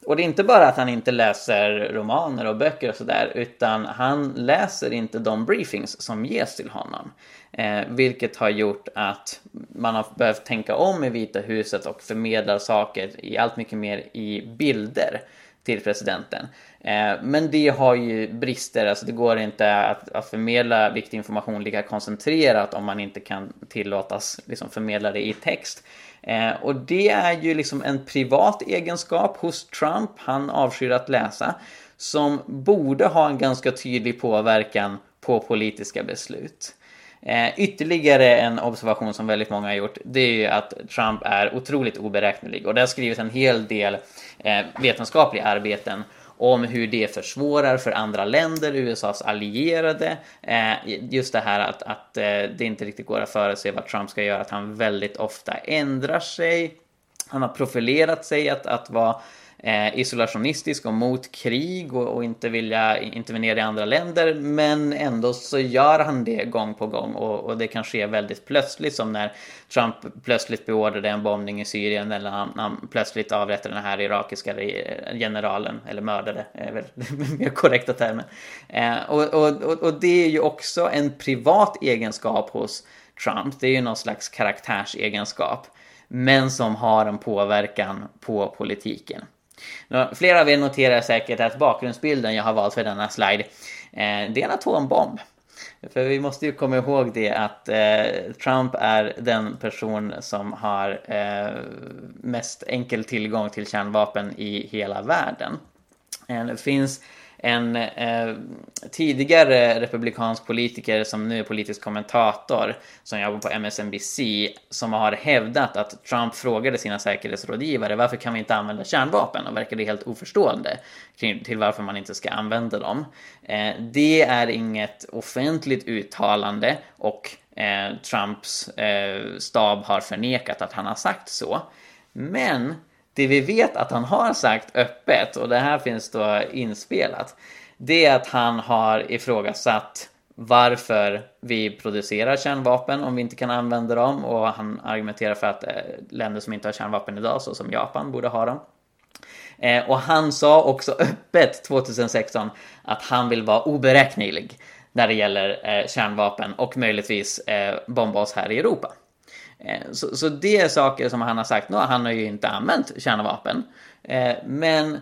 och det är inte bara att han inte läser romaner och böcker och sådär, utan han läser inte de briefings som ges till honom. Eh, vilket har gjort att man har behövt tänka om i Vita huset och förmedla saker i allt mycket mer i bilder till presidenten. Eh, men det har ju brister, alltså det går inte att, att förmedla viktig information lika koncentrerat om man inte kan tillåtas liksom förmedla det i text. Eh, och det är ju liksom en privat egenskap hos Trump, han avskyr att läsa, som borde ha en ganska tydlig påverkan på politiska beslut. Eh, ytterligare en observation som väldigt många har gjort, det är ju att Trump är otroligt oberäknelig och det har skrivits en hel del eh, vetenskapliga arbeten om hur det försvårar för andra länder, USAs allierade. Eh, just det här att, att eh, det inte riktigt går att förutse vad Trump ska göra, att han väldigt ofta ändrar sig. Han har profilerat sig att, att vara eh, isolationistisk och mot krig och, och, inte vilja intervenera i andra länder. Men ändå så gör han det gång på gång och, och det kan ske väldigt plötsligt som när Trump plötsligt beordrade en bombning i Syrien eller han, han plötsligt avrättade den här irakiska generalen, eller mördade, är väl mer korrekta termer. Eh, och, och, och det är ju också en privat egenskap hos Trump, det är ju någon slags karaktärsegenskap men som har en påverkan på politiken. Flera av er noterar säkert att bakgrundsbilden jag har valt för denna slide, eh, det är en atombomb. För vi måste ju komma ihåg det att eh, Trump är den person som har eh, mest enkel tillgång till kärnvapen i hela världen. Eh, det finns en eh, tidigare republikansk politiker som nu är politisk kommentator som jobbar på MSNBC som har hävdat att Trump frågade sina säkerhetsrådgivare varför kan vi inte använda kärnvapen och verkade helt oförstående till varför man inte ska använda dem. Eh, det är inget offentligt uttalande och eh, Trumps eh, stab har förnekat att han har sagt så. Men det vi vet att han har sagt öppet, och det här finns då inspelat, det är att han har ifrågasatt varför vi producerar kärnvapen om vi inte kan använda dem och han argumenterar för att eh, länder som inte har kärnvapen idag, så som Japan, borde ha dem. Eh, och han sa också öppet 2016 att han vill vara oberäknelig när det gäller eh, kärnvapen och möjligtvis bomba oss här i Europa. Eh, så, så, det är saker som han har sagt. Nu han har ju inte använt kärnvapen. Eh, men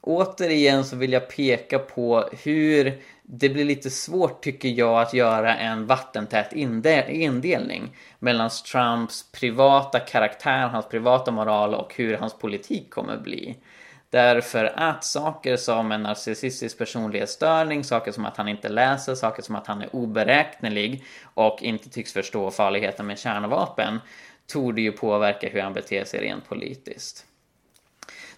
återigen så vill jag peka på hur det blir lite svårt tycker jag att göra en vattentät indelning mellan Trumps privata karaktär, hans privata moral och hur hans politik kommer bli. Därför att saker som en narcissistisk personlighetsstörning, saker som att han inte läser, saker som att han är oberäknelig och inte tycks förstå farligheten med kärnvapen torde ju påverka hur han beter sig rent politiskt.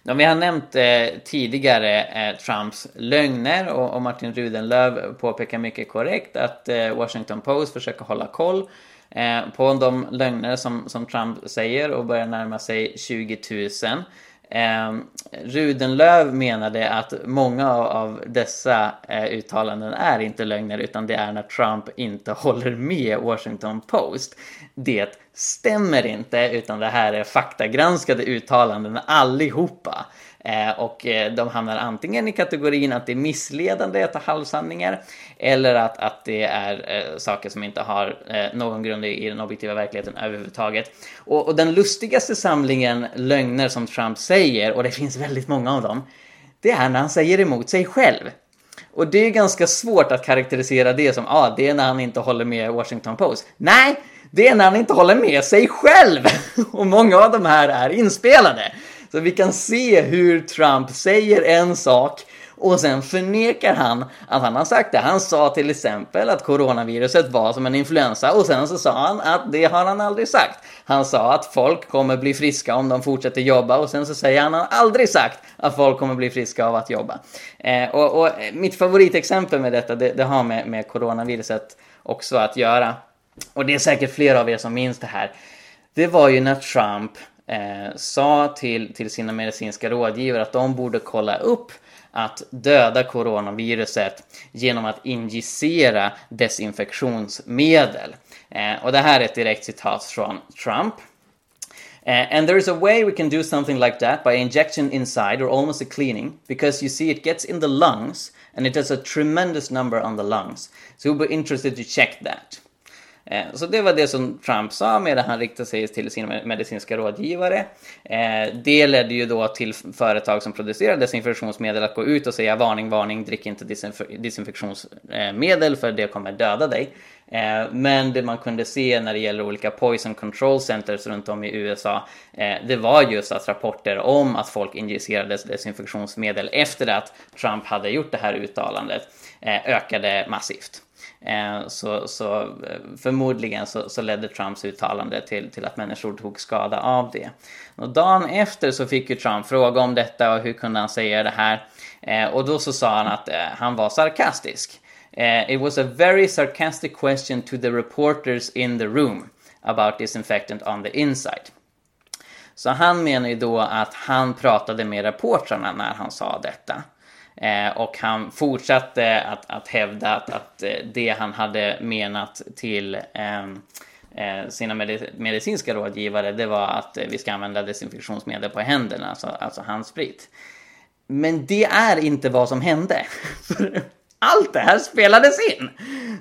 Vi har nämnt eh, tidigare eh, Trumps lögner och, och, Martin Rudenlöv påpekar mycket korrekt att eh, Washington Post försöker hålla koll eh, på de lögner som, som Trump säger och börjar närma sig 20 000. Eh, Rudenlöv menade att många av dessa eh, uttalanden är inte lögner utan det är när Trump inte håller med Washington Post. Det stämmer inte utan det här är faktagranskade uttalanden allihopa. Eh, och eh, de hamnar antingen i kategorin att det är missledande att ha halvsanningar eller att, att det är eh, saker som inte har någon grund i, den objektiva verkligheten överhuvudtaget. Och, och den lustigaste samlingen lögner som Trump säger, och det finns väldigt många av dem, det är när han säger emot sig själv. Och det är ganska svårt att karaktärisera det som, ja, ah, det är när han inte håller med Washington Post. Nej, det är när han inte håller med sig själv! Och många av de här är inspelade. Så vi kan se hur Trump säger en sak och sen förnekar han att han har sagt det. Han sa till exempel att coronaviruset var som en influensa och sen så sa han att det har han aldrig sagt. Han sa att folk kommer bli friska om de fortsätter jobba och sen så säger han att han aldrig sagt att folk kommer bli friska av att jobba. Eh, och, och, mitt favoritexempel med detta, det, det har med, med coronaviruset också att göra. Och det är säkert flera av er som minns det här. Det var ju när Trump eh, sa till, till sina medicinska rådgivare att de borde kolla upp att döda coronaviruset genom att injicera desinfektionsmedel. Eh, och det här är ett direkt citat från Trump. Uh, and there is a way we can do something like that by injection inside or almost a cleaning because you see it gets in the lungs and it does a tremendous number on the lungs. So we'll be interested to check that. Eh, så det var det som Trump sa medan han riktade sig till sina medicinska rådgivare. Eh, det ledde ju då till företag som producerar desinfektionsmedel att gå ut och säga varning, varning, drick inte desinfektionsmedel för det kommer döda dig. Eh, men det man kunde se när det gäller olika poison control centers runt om i USA, det var just att rapporter om att folk injicerades desinfektionsmedel efter att Trump hade gjort det här uttalandet ökade massivt. Eh, så, så eh, förmodligen så, så, ledde Trumps uttalande till, till att människor tog skada av det. Och dagen efter så fick ju Trump fråga om detta och hur kunde han säga det här? Eh, och då så sa han att han var sarkastisk. It was a very sarcastic question to the reporters in the room about disinfectant on the inside. Så han menar ju då att han pratade med reportrarna när han sa detta. Eh, och han fortsatte att, att hävda att, att eh, det han hade menat till ehm, eh, sina medicinska rådgivare det var att eh, vi ska använda desinfektionsmedel på händerna, alltså, alltså handsprit. Men det är inte vad som hände. Allt det här spelades in!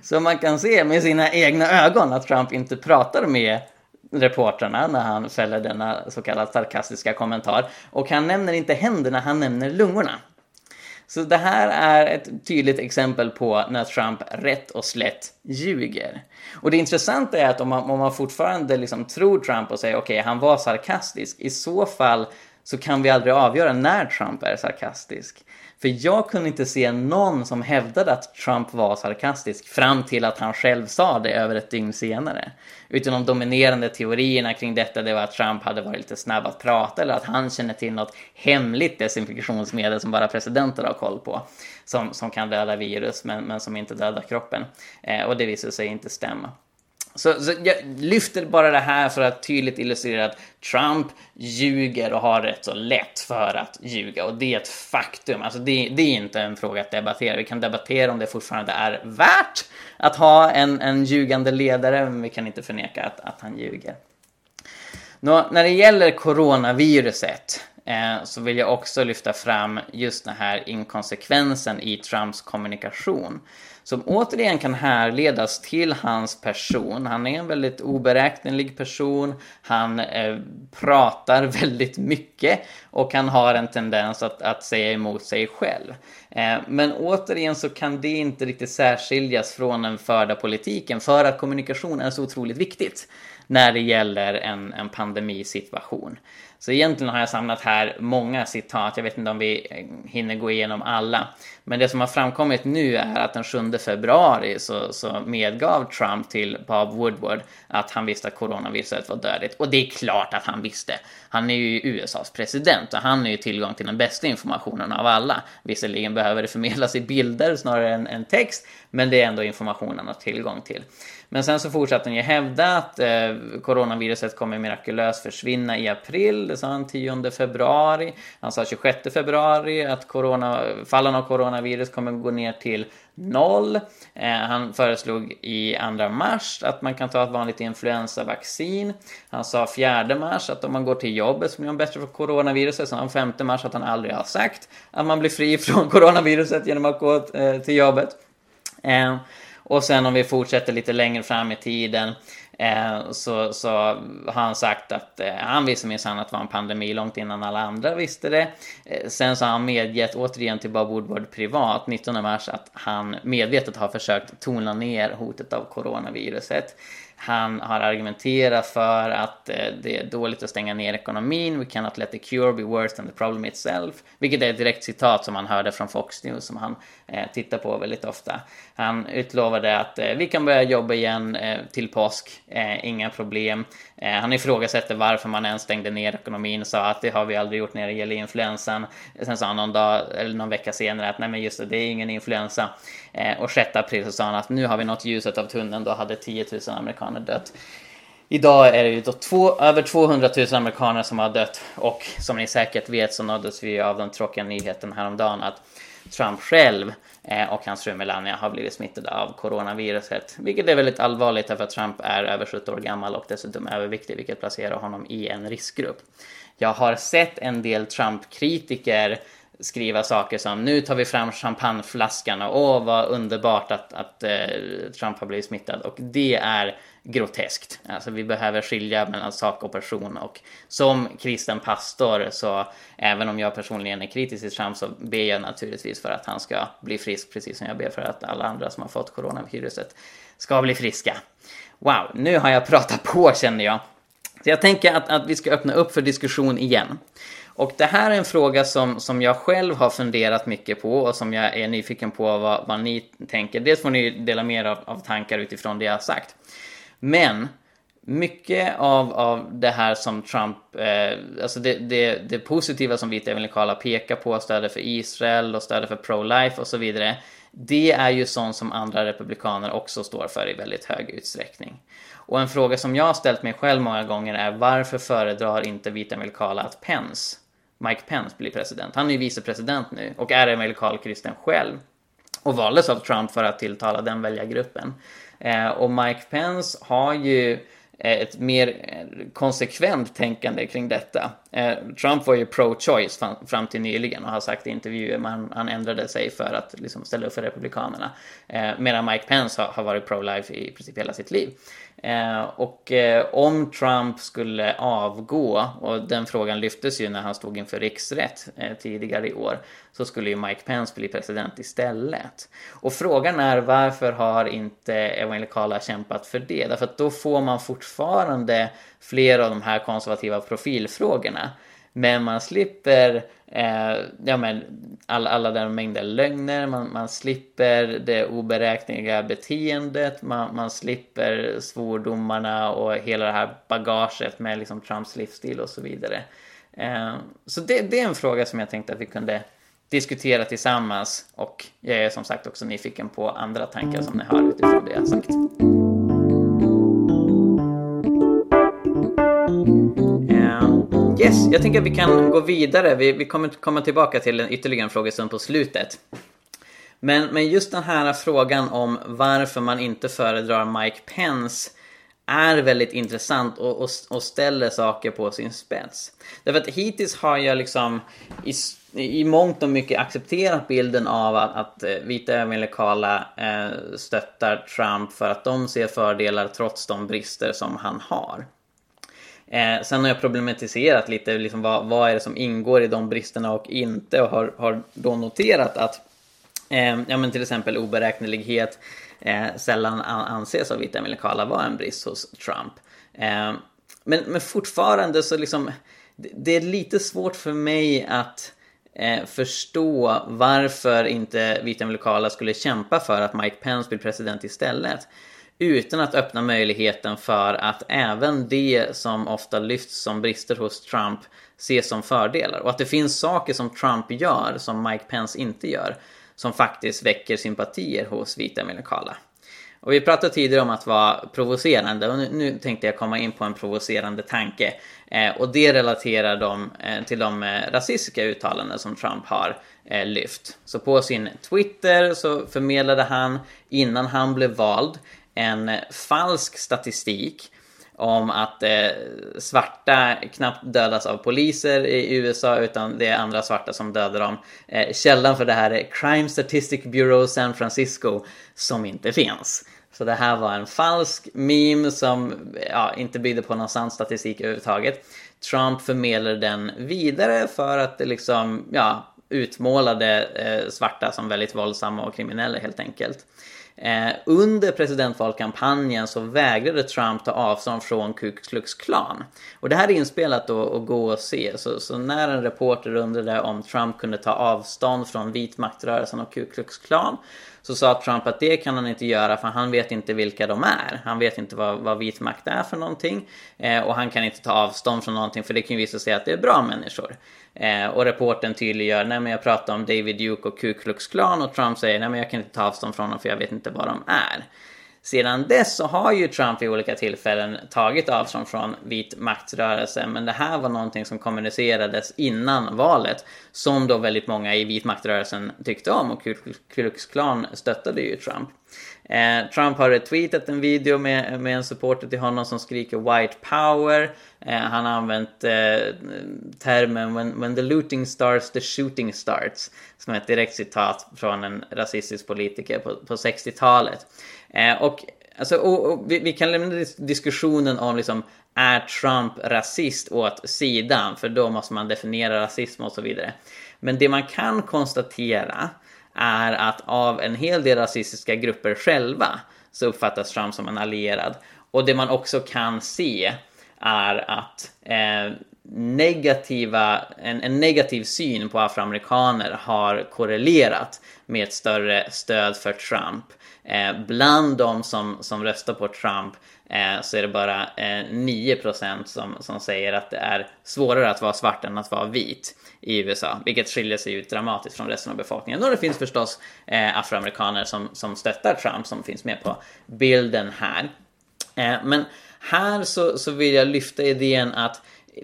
Så man kan se med sina egna ögon att Trump inte pratar med reportrarna när han fäller denna så kallade sarkastiska kommentar. Och han nämner inte händerna, han nämner lungorna. Så det här är ett tydligt exempel på när Trump rätt och slätt ljuger. Och det intressanta är att om man, om man fortfarande liksom tror Trump och säger okej, okay, han var sarkastisk, i så fall så kan vi aldrig avgöra när Trump är sarkastisk. För jag kunde inte se någon som hävdade att Trump var sarkastisk fram till att han själv sa det över ett dygn senare. Utan de dominerande teorierna kring detta det var att Trump hade varit lite snabb att prata eller att han känner till något hemligt desinfektionsmedel som bara presidenter har koll på. Som, som kan döda virus men, men som inte dödar kroppen. Eh, och det visade sig inte stämma. Så, så, jag lyfter bara det här för att tydligt illustrera att Trump ljuger och har rätt så lätt för att ljuga och det är ett faktum. Alltså det, det, är inte en fråga att debattera. Vi kan debattera om det fortfarande är värt att ha en, en ljugande ledare, men vi kan inte förneka att, att han ljuger. Nå, när det gäller coronaviruset eh, så vill jag också lyfta fram just den här inkonsekvensen i Trumps kommunikation som återigen kan härledas till hans person. Han är en väldigt oberäknelig person, han eh, pratar väldigt mycket och han har en tendens att, att säga emot sig själv. Eh, men återigen så kan det inte riktigt särskiljas från den förda politiken för att kommunikation är så otroligt viktigt när det gäller en, en pandemisituation. Så egentligen har jag samlat här många citat, jag vet inte om vi eh, hinner gå igenom alla. Men det som har framkommit nu är att den 7 februari så, så medgav Trump till Bob Woodward att han visste att coronaviruset var dödligt. Och det är klart att han visste. Han är ju USAs president och han har ju tillgång till den bästa informationen av alla. Visserligen behöver det förmedlas i bilder snarare än, än text, men det är ändå informationen han har tillgång till. Men sen så fortsatte han ju hävda att eh, coronaviruset kommer mirakulöst försvinna i april. Det sa han 10 februari. Han sa 26 februari att corona, fallen av coronavirus kommer gå ner till noll. Eh, han föreslog i 2 mars att man kan ta ett vanligt influensavaccin. Han sa 4 mars att om man går till jobbet så blir man bättre för coronaviruset. Sen 5 mars att han aldrig har sagt att man blir fri från coronaviruset genom att gå eh, till jobbet. Eh, och sen om vi fortsätter lite längre fram i tiden eh, så, så har han sagt att eh, han visste minsann att det var en pandemi långt innan alla andra visste det. Eh, sen så har han medgett återigen till Bob Woodward privat 19 mars att han medvetet har försökt tona ner hotet av coronaviruset. Han har argumenterat för att eh, det är dåligt att stänga ner ekonomin. We cannot let the cure be worse than the problem itself. Vilket är ett direkt citat som han hörde från Fox News som han eh, tittar på väldigt ofta. Han utlovade att eh, vi kan börja jobba igen eh, till påsk, eh, inga problem. Eh, han ifrågasätter varför man ens stängde ner ekonomin och sa att det har vi aldrig gjort när det gäller influensan. Sen sa han någon dag eller någon vecka senare att nej men just det, det är ingen influensa. Eh, och 6 april så sa han att nu har vi nått ljuset av tunneln, då hade 10 000 amerikaner dött. Idag är det ju då två, över 200 000 amerikaner som har dött och som ni säkert vet så nåddes vi av den tråkiga nyheten häromdagen att Trump själv eh, och hans fru Melania har blivit smittade av coronaviruset. Vilket är väldigt allvarligt därför att Trump är över 70 år gammal och dessutom överviktig vilket placerar honom i en riskgrupp. Jag har sett en del Trump-kritiker skriva saker som nu tar vi fram champagneflaskan och åh vad underbart att, att eh, Trump har blivit smittad och det är groteskt. Alltså vi behöver skilja mellan sak och person och som kristen pastor så även om jag personligen är kritisk till Trump så ber jag naturligtvis för att han ska bli frisk precis som jag ber för att alla andra som har fått coronaviruset ska bli friska. Wow, nu har jag pratat på känner jag. Så jag tänker att, att vi ska öppna upp för diskussion igen. Och det här är en fråga som, som jag själv har funderat mycket på och som jag är nyfiken på vad, vad ni tänker. Dels får ni dela mer av, av tankar utifrån det jag har sagt. Men mycket av, av det här som Trump, eh, alltså det, det, det positiva som vita evangelikala pekar på, stödet för Israel och stödet för pro-life och så vidare, det är ju sånt som andra republikaner också står för i väldigt hög utsträckning. Och en fråga som jag har ställt mig själv många gånger är varför föredrar inte vita Amerikala att Pence, Mike Pence, blir president? Han är ju vicepresident nu och är evangelikal kristen själv och valdes av Trump för att tilltala den väljargruppen. Eh, och Mike Pence har ju eh, ett mer eh, konsekvent tänkande kring detta. Eh, Trump var ju pro-choice fram till nyligen och har sagt i intervjuer, att han ändrade sig för att liksom ställa upp för Republikanerna. Medan Mike Pence har varit pro-life i princip hela sitt liv. Eh, och eh, om Trump skulle avgå, och den frågan lyftes ju när han stod inför riksrätt eh, tidigare i år, så skulle ju Mike Pence bli president istället. Och frågan är varför har inte evangelikala kämpat för det? Därför att då får man fortfarande flera av de här konservativa profilfrågorna. Men man slipper eh, ja, men all, alla den mängder lögner, man, man slipper det oberäkneliga beteendet, man, man slipper svordomarna och hela det här bagaget med liksom Trumps livsstil och så vidare. Eh, så det, det, är en fråga som jag tänkte att vi kunde diskutera tillsammans och jag är som sagt också nyfiken på andra tankar som ni har utifrån det jag har sagt. Jag tänker att vi kan gå vidare. Vi, vi kommer komma tillbaka till en ytterligare en frågestund på slutet. Men, men just den här frågan om varför man inte föredrar Mike Pence är väldigt intressant och, och, och, ställer saker på sin spets. Därför att hittills har jag liksom i, i mångt och mycket accepterat bilden av att, att eh, vita evangelikala eh, stöttar Trump för att de ser fördelar trots de brister som han har. Eh, sen har jag problematiserat lite liksom vad, vad är det som ingår i de bristerna och inte och har, har då noterat att eh, ja, men till exempel oberäknelighet eh, sällan anses av vita amerikaner vara en brist hos Trump. Eh, men, men fortfarande så liksom det, det är lite svårt för mig att eh, förstå varför inte vita amerikaner skulle kämpa för att Mike Pence blir president istället utan att öppna möjligheten för att även det som ofta lyfts som brister hos Trump ses som fördelar. Och att det finns saker som Trump gör som Mike Pence inte gör som faktiskt väcker sympatier hos vita amerikaner. Och vi pratade tidigare om att vara provocerande och nu, nu tänkte jag komma in på en provocerande tanke. Eh, och det relaterar de, eh, till de eh, rasistiska uttalanden som Trump har eh, lyft. Så på sin Twitter så förmedlade han innan han blev vald en falsk statistik om att eh, svarta knappt dödas av poliser i USA utan det är andra svarta som dödar dem. Eh, källan för det här är Crime Statistic Bureau San Francisco som inte finns. Så det här var en falsk meme som ja, inte byggde på någon sann statistik överhuvudtaget. Trump förmedlade den vidare för att det liksom, ja, utmålade eh, svarta som väldigt våldsamma och kriminella helt enkelt. Eh, under presidentvalkampanjen så vägrade Trump ta avstånd från Ku Klux Klan. Och det här är inspelat då och gå och se. Så, så, när en reporter undrade om Trump kunde ta avstånd från vitmaktrörelsen och Ku Klux Klan så sa Trump att det kan han inte göra för han vet inte vilka de är. Han vet inte vad, vad vit makt är för någonting. Eh, och han kan inte ta avstånd från någonting för det kan ju visa sig att det är bra människor. Eh, och reporten tydliggör, nej men jag pratar om David Duke och Ku Klux Klan och Trump säger, nej men jag kan inte ta avstånd från dem för jag vet inte vad de är. Sedan dess så har ju Trump vid olika tillfällen tagit avstånd från vit maktrörelsen men det här var någonting som kommunicerades innan valet, som då väldigt många i vit maktrörelsen tyckte om och Ku Klux Klan stöttade ju Trump. Eh, Trump har retweetat en video med, med en supporter till honom som skriker “White power”. Eh, han har använt eh, termen when, “When the looting starts, the shooting starts” som är ett direkt citat från en rasistisk politiker på, på 60-talet. Eh, och, alltså, och, och vi, vi, kan lämna diskussionen om liksom, är Trump rasist åt sidan? För då måste man definiera rasism och så vidare. Men det man kan konstatera är att av en hel del rasistiska grupper själva så uppfattas Trump som en allierad. Och det man också kan se är att eh, negativa, en, en, negativ syn på afroamerikaner har korrelerat med ett större stöd för Trump. Eh, bland de som, som röstar på Trump eh, så är det bara eh, 9% som, som säger att det är svårare att vara svart än att vara vit i USA, vilket skiljer sig ut dramatiskt från resten av befolkningen. Och det finns förstås eh, afroamerikaner som, som stöttar Trump som finns med på bilden här. Eh, men här så, så vill jag lyfta idén att,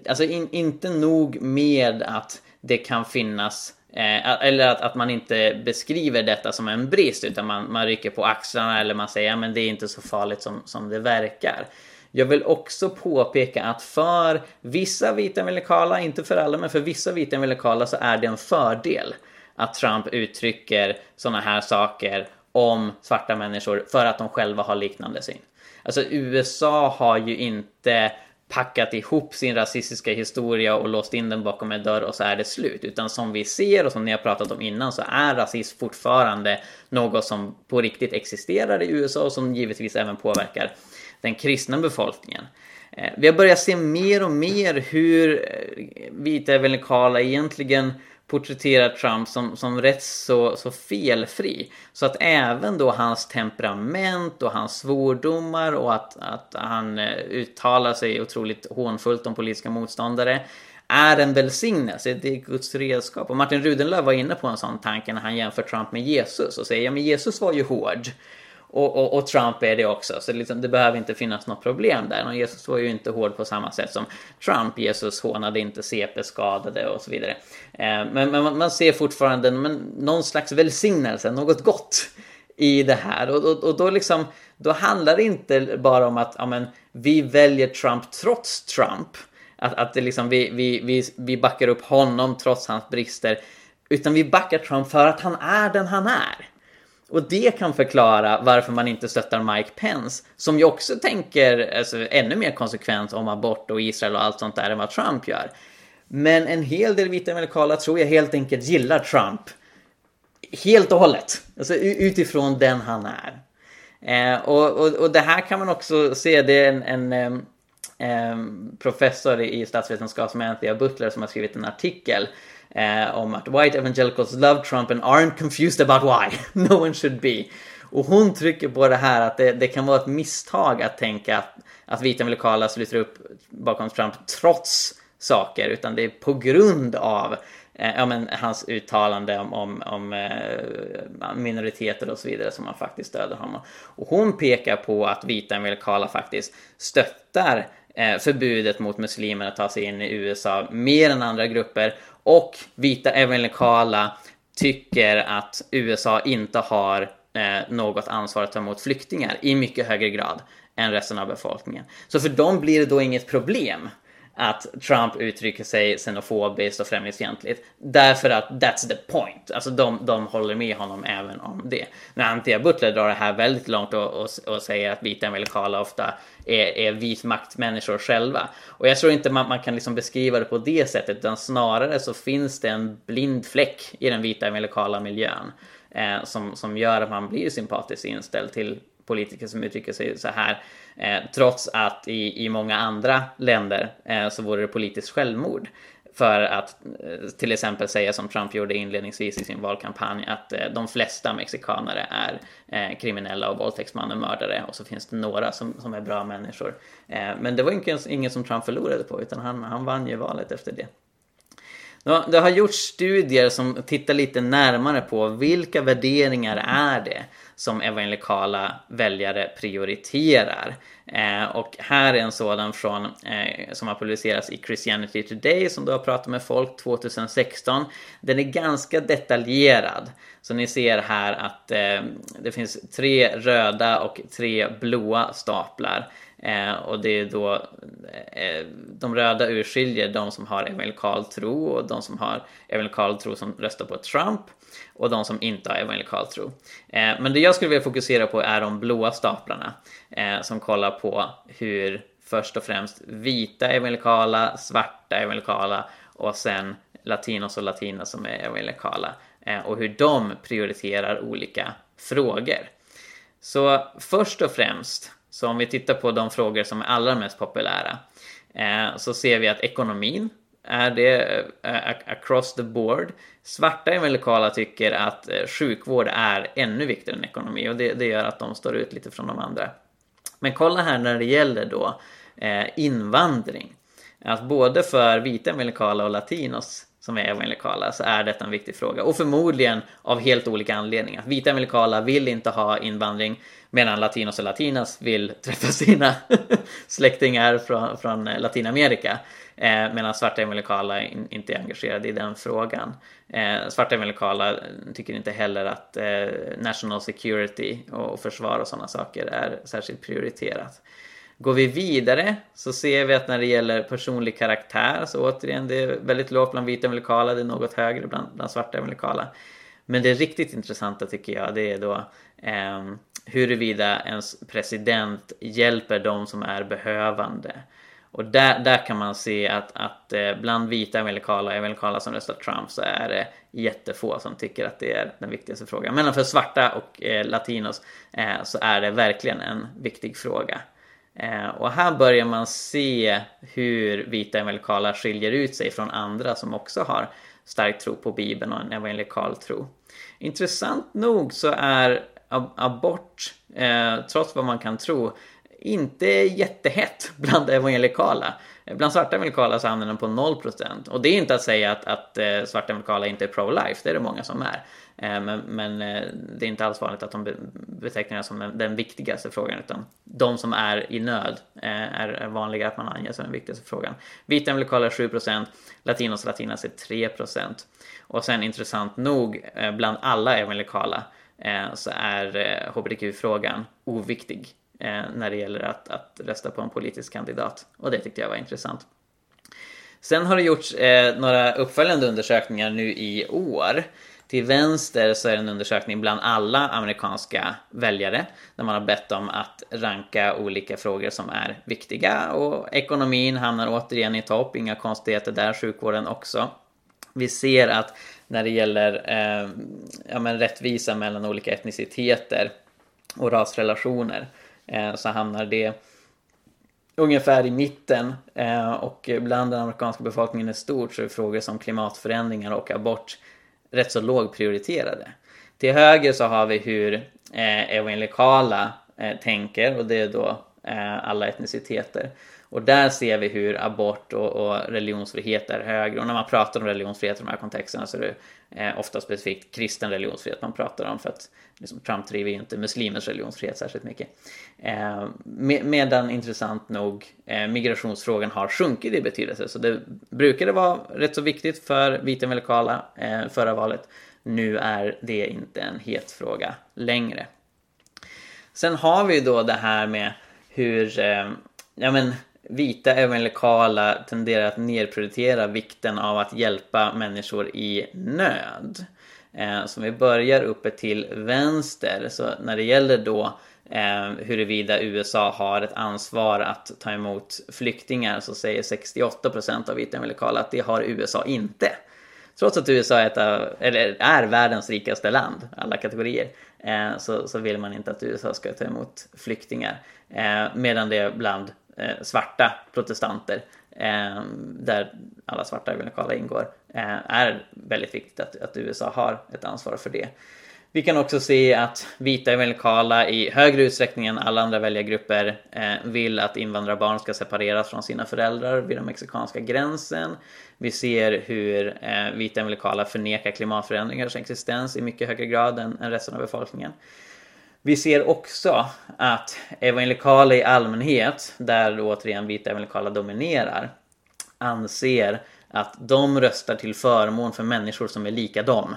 alltså in, inte nog med att det kan finnas Eh, eller att, att man inte beskriver detta som en brist utan man, man rycker på axlarna eller man säger att det är inte så farligt som, som det verkar. Jag vill också påpeka att för vissa vita evangelikala, inte för alla, men för vissa vita evangelikala så är det en fördel att Trump uttrycker sådana här saker om svarta människor för att de själva har liknande syn. Alltså USA har ju inte packat ihop sin rasistiska historia och låst in den bakom en dörr och så är det slut. Utan som vi ser och som ni har pratat om innan så är rasism fortfarande något som på riktigt existerar i USA och som givetvis även påverkar den kristna befolkningen. Eh, vi har börjat se mer och mer hur eh, vita evangelikala egentligen porträtterar Trump som, som rätt så, så felfri. Så att även då hans temperament och hans svordomar och att, att han eh, uttalar sig otroligt hånfullt om politiska motståndare är en välsignelse, det är Guds redskap. Och Martin Rudenlöv var inne på en sån tanke när han jämför Trump med Jesus och säger ja men Jesus var ju hård. Och, och, och, Trump är det också, så liksom, det behöver inte finnas något problem där. Och Jesus var ju inte hård på samma sätt som Trump. Jesus hånade inte CP-skadade och så vidare. Eh, men, men, man ser fortfarande men, någon slags välsignelse, något gott i det här. Och, och, och då, liksom, då handlar det inte bara om att ja, men, vi väljer Trump trots Trump. Att, att det liksom, vi, vi, vi, vi backar upp honom trots hans brister. Utan vi backar Trump för att han är den han är. Och det kan förklara varför man inte stöttar Mike Pence, som ju också tänker alltså, ännu mer konsekvent om abort och Israel och allt sånt där än vad Trump gör. Men en hel del vita amerikaner tror jag helt enkelt gillar Trump. Helt och hållet. Alltså utifrån den han är. Eh, och, och, och, det här kan man också se, det är en, en eh, professor i statsvetenskap som är Anthea Butler som har skrivit en artikel eh, om att white evangelicals love Trump and aren't confused about why. no one should be. Och hon trycker på det här att det, det kan vara ett misstag att tänka att, att vita evangelikala sluter upp bakom Trump trots saker, utan det är på grund av eh, ja, men, hans uttalande om, om, om eh, minoriteter och så vidare som man faktiskt stöder honom. Och hon pekar på att vita amerikaner faktiskt stöttar Eh, förbudet mot muslimer att ta sig in i USA mer än andra grupper och vita evangelikala tycker att USA inte har eh, något ansvar att ta emot flyktingar i mycket högre grad än resten av befolkningen. Så för dem blir det då inget problem att Trump uttrycker sig xenofobiskt och främlingsfientligt. Därför att that's the point. Alltså de, de håller med honom även om det. När Antia Butler drar det här väldigt långt och, och, och säger att vita amerikaner ofta är, är vit maktmänniskor själva. Och jag tror inte man, man kan liksom beskriva det på det sättet, utan snarare så finns det en blind fläck i den vita evangelikala miljön. Eh, som, som gör att man blir sympatiskt inställd till politiker som uttrycker sig så här. Eh, trots att i, i många andra länder eh, så vore det politiskt självmord. För att eh, till exempel säga som Trump gjorde inledningsvis i sin valkampanj att eh, de flesta mexikanare är eh, kriminella och våldtäktsmän och mördare och så finns det några som, som är bra människor. Eh, men det var inget, ingen som Trump förlorade på utan han, han vann ju valet efter det. Det har gjorts studier som tittar lite närmare på vilka värderingar är det som evangelikala väljare prioriterar. Eh, och här är en sådan från, eh, som har publicerats i Christianity Today som då har pratat med folk 2016. Den är ganska detaljerad. Så ni ser här att eh, det finns tre röda och tre blåa staplar. Eh, och det är då eh, de röda urskiljer de som har evangelikal tro och de som har evangelikal tro som röstar på Trump och de som inte har evangelikal tro. Eh, men det jag skulle vilja fokusera på är de blåa staplarna eh, som kollar på hur först och främst vita evangelikala, svarta evangelikala och sen latinos och latinas som är evangelikala eh, och hur de prioriterar olika frågor. Så först och främst, så om vi tittar på de frågor som är allra mest populära, så ser vi att ekonomin är det eh, across the board. Svarta evangelikala tycker att eh, sjukvård är ännu viktigare än ekonomi och det, det, gör att de står ut lite från de andra. Men kolla här när det gäller då eh, invandring. Att både för vita evangelikala och latinos som är evangelikala så är detta en viktig fråga. Och förmodligen av helt olika anledningar. Vita evangelikala vill inte ha invandring medan latinos och latinas vill träffa sina släktingar från, från Latinamerika. Eh, medan svarta evangelikala in, inte är engagerade i den frågan. Eh, svarta evangelikala tycker inte heller att eh, national security och försvar och sådana saker är särskilt prioriterat. Går vi vidare så ser vi att när det gäller personlig karaktär så återigen det är väldigt lågt bland vita evangelikala, det är något högre bland, bland svarta evangelikala. Men det riktigt intressanta tycker jag det är då eh, huruvida ens president hjälper de som är behövande. Och där, där kan man se att, att eh, bland vita evangelikala och evangelikala som röstar Trump så är det jättefå som tycker att det är den viktigaste frågan. Men för svarta och eh, latinos eh, så är det verkligen en viktig fråga. Eh, och här börjar man se hur vita evangelikala skiljer ut sig från andra som också har stark tro på Bibeln och en evangelikal tro. Intressant nog så är abort, eh, trots vad man kan tro, inte jättehett bland evangelikala. Eh, bland svarta amerikaner så hamnar den på 0% och det är inte att säga att, att eh, svarta amerikaner inte är pro-life, det är det många som är. Eh, men, men det är inte alls vanligt att de betecknar det som den, den, viktigaste frågan utan de som är i nöd är vanligare att man anger som den viktigaste frågan. Vita amerikaner är 7%, latinos och latinas är 3%. Och sen intressant nog, bland alla evangelikala så är hbtq-frågan oviktig Eh, när det gäller att, att rösta på en politisk kandidat. Och det tyckte jag var intressant. Sen har det gjorts eh, några uppföljande undersökningar nu i år. Till vänster så är det en undersökning bland alla amerikanska väljare där man har bett dem att ranka olika frågor som är viktiga och ekonomin hamnar återigen i topp, inga konstigheter där, sjukvården också. Vi ser att när det gäller eh, ja, men rättvisa mellan olika etniciteter och rasrelationer Eh, Eh, så hamnar det ungefär i mitten eh, och bland den amerikanska befolkningen i stort så är frågor som klimatförändringar och abort rätt så lågprioriterade. Till höger så har vi hur eh, evangelikala eh, tänker och det är då eh, alla etniciteter. Och där ser vi hur abort och, och religionsfrihet är högre. Och när man pratar om religionsfrihet i de här kontexterna så är det eh, ofta specifikt kristen religionsfrihet man pratar om. För att liksom, Trump driver ju inte muslimers religionsfrihet särskilt mycket. Eh, med, medan intressant nog eh, migrationsfrågan har sjunkit i betydelse. Så det brukade vara rätt så viktigt för vita evangelikala eh, förra valet. Nu är det inte en het fråga längre. Sen har vi då det här med hur eh, ja, men, vita evangelikala tenderar att nedprioritera vikten av att hjälpa människor i nöd. Eh, så om vi börjar uppe till vänster, så när det gäller då eh, huruvida USA har ett ansvar att ta emot flyktingar så säger 68% av vita evangelikala att det har USA inte. Trots att USA är, ett av, eller är världens rikaste land, alla kategorier, eh, så, så vill man inte att USA ska ta emot flyktingar. Eh, medan det bland Eh, svarta protestanter, eh, där alla svarta evangelikala ingår, eh, är väldigt viktigt att, att USA har ett ansvar för det. Vi kan också se att vita evangelikala i högre utsträckning än alla andra väljargrupper eh, vill att invandrarbarn ska separeras från sina föräldrar vid den mexikanska gränsen. Vi ser hur eh, vita evangelikala förnekar klimatförändringars existens i mycket högre grad än, än resten av befolkningen. Vi ser också att evangelikala i allmänhet, där då återigen vita evangelikala dominerar, anser att de röstar till förmån för människor som är lika dem.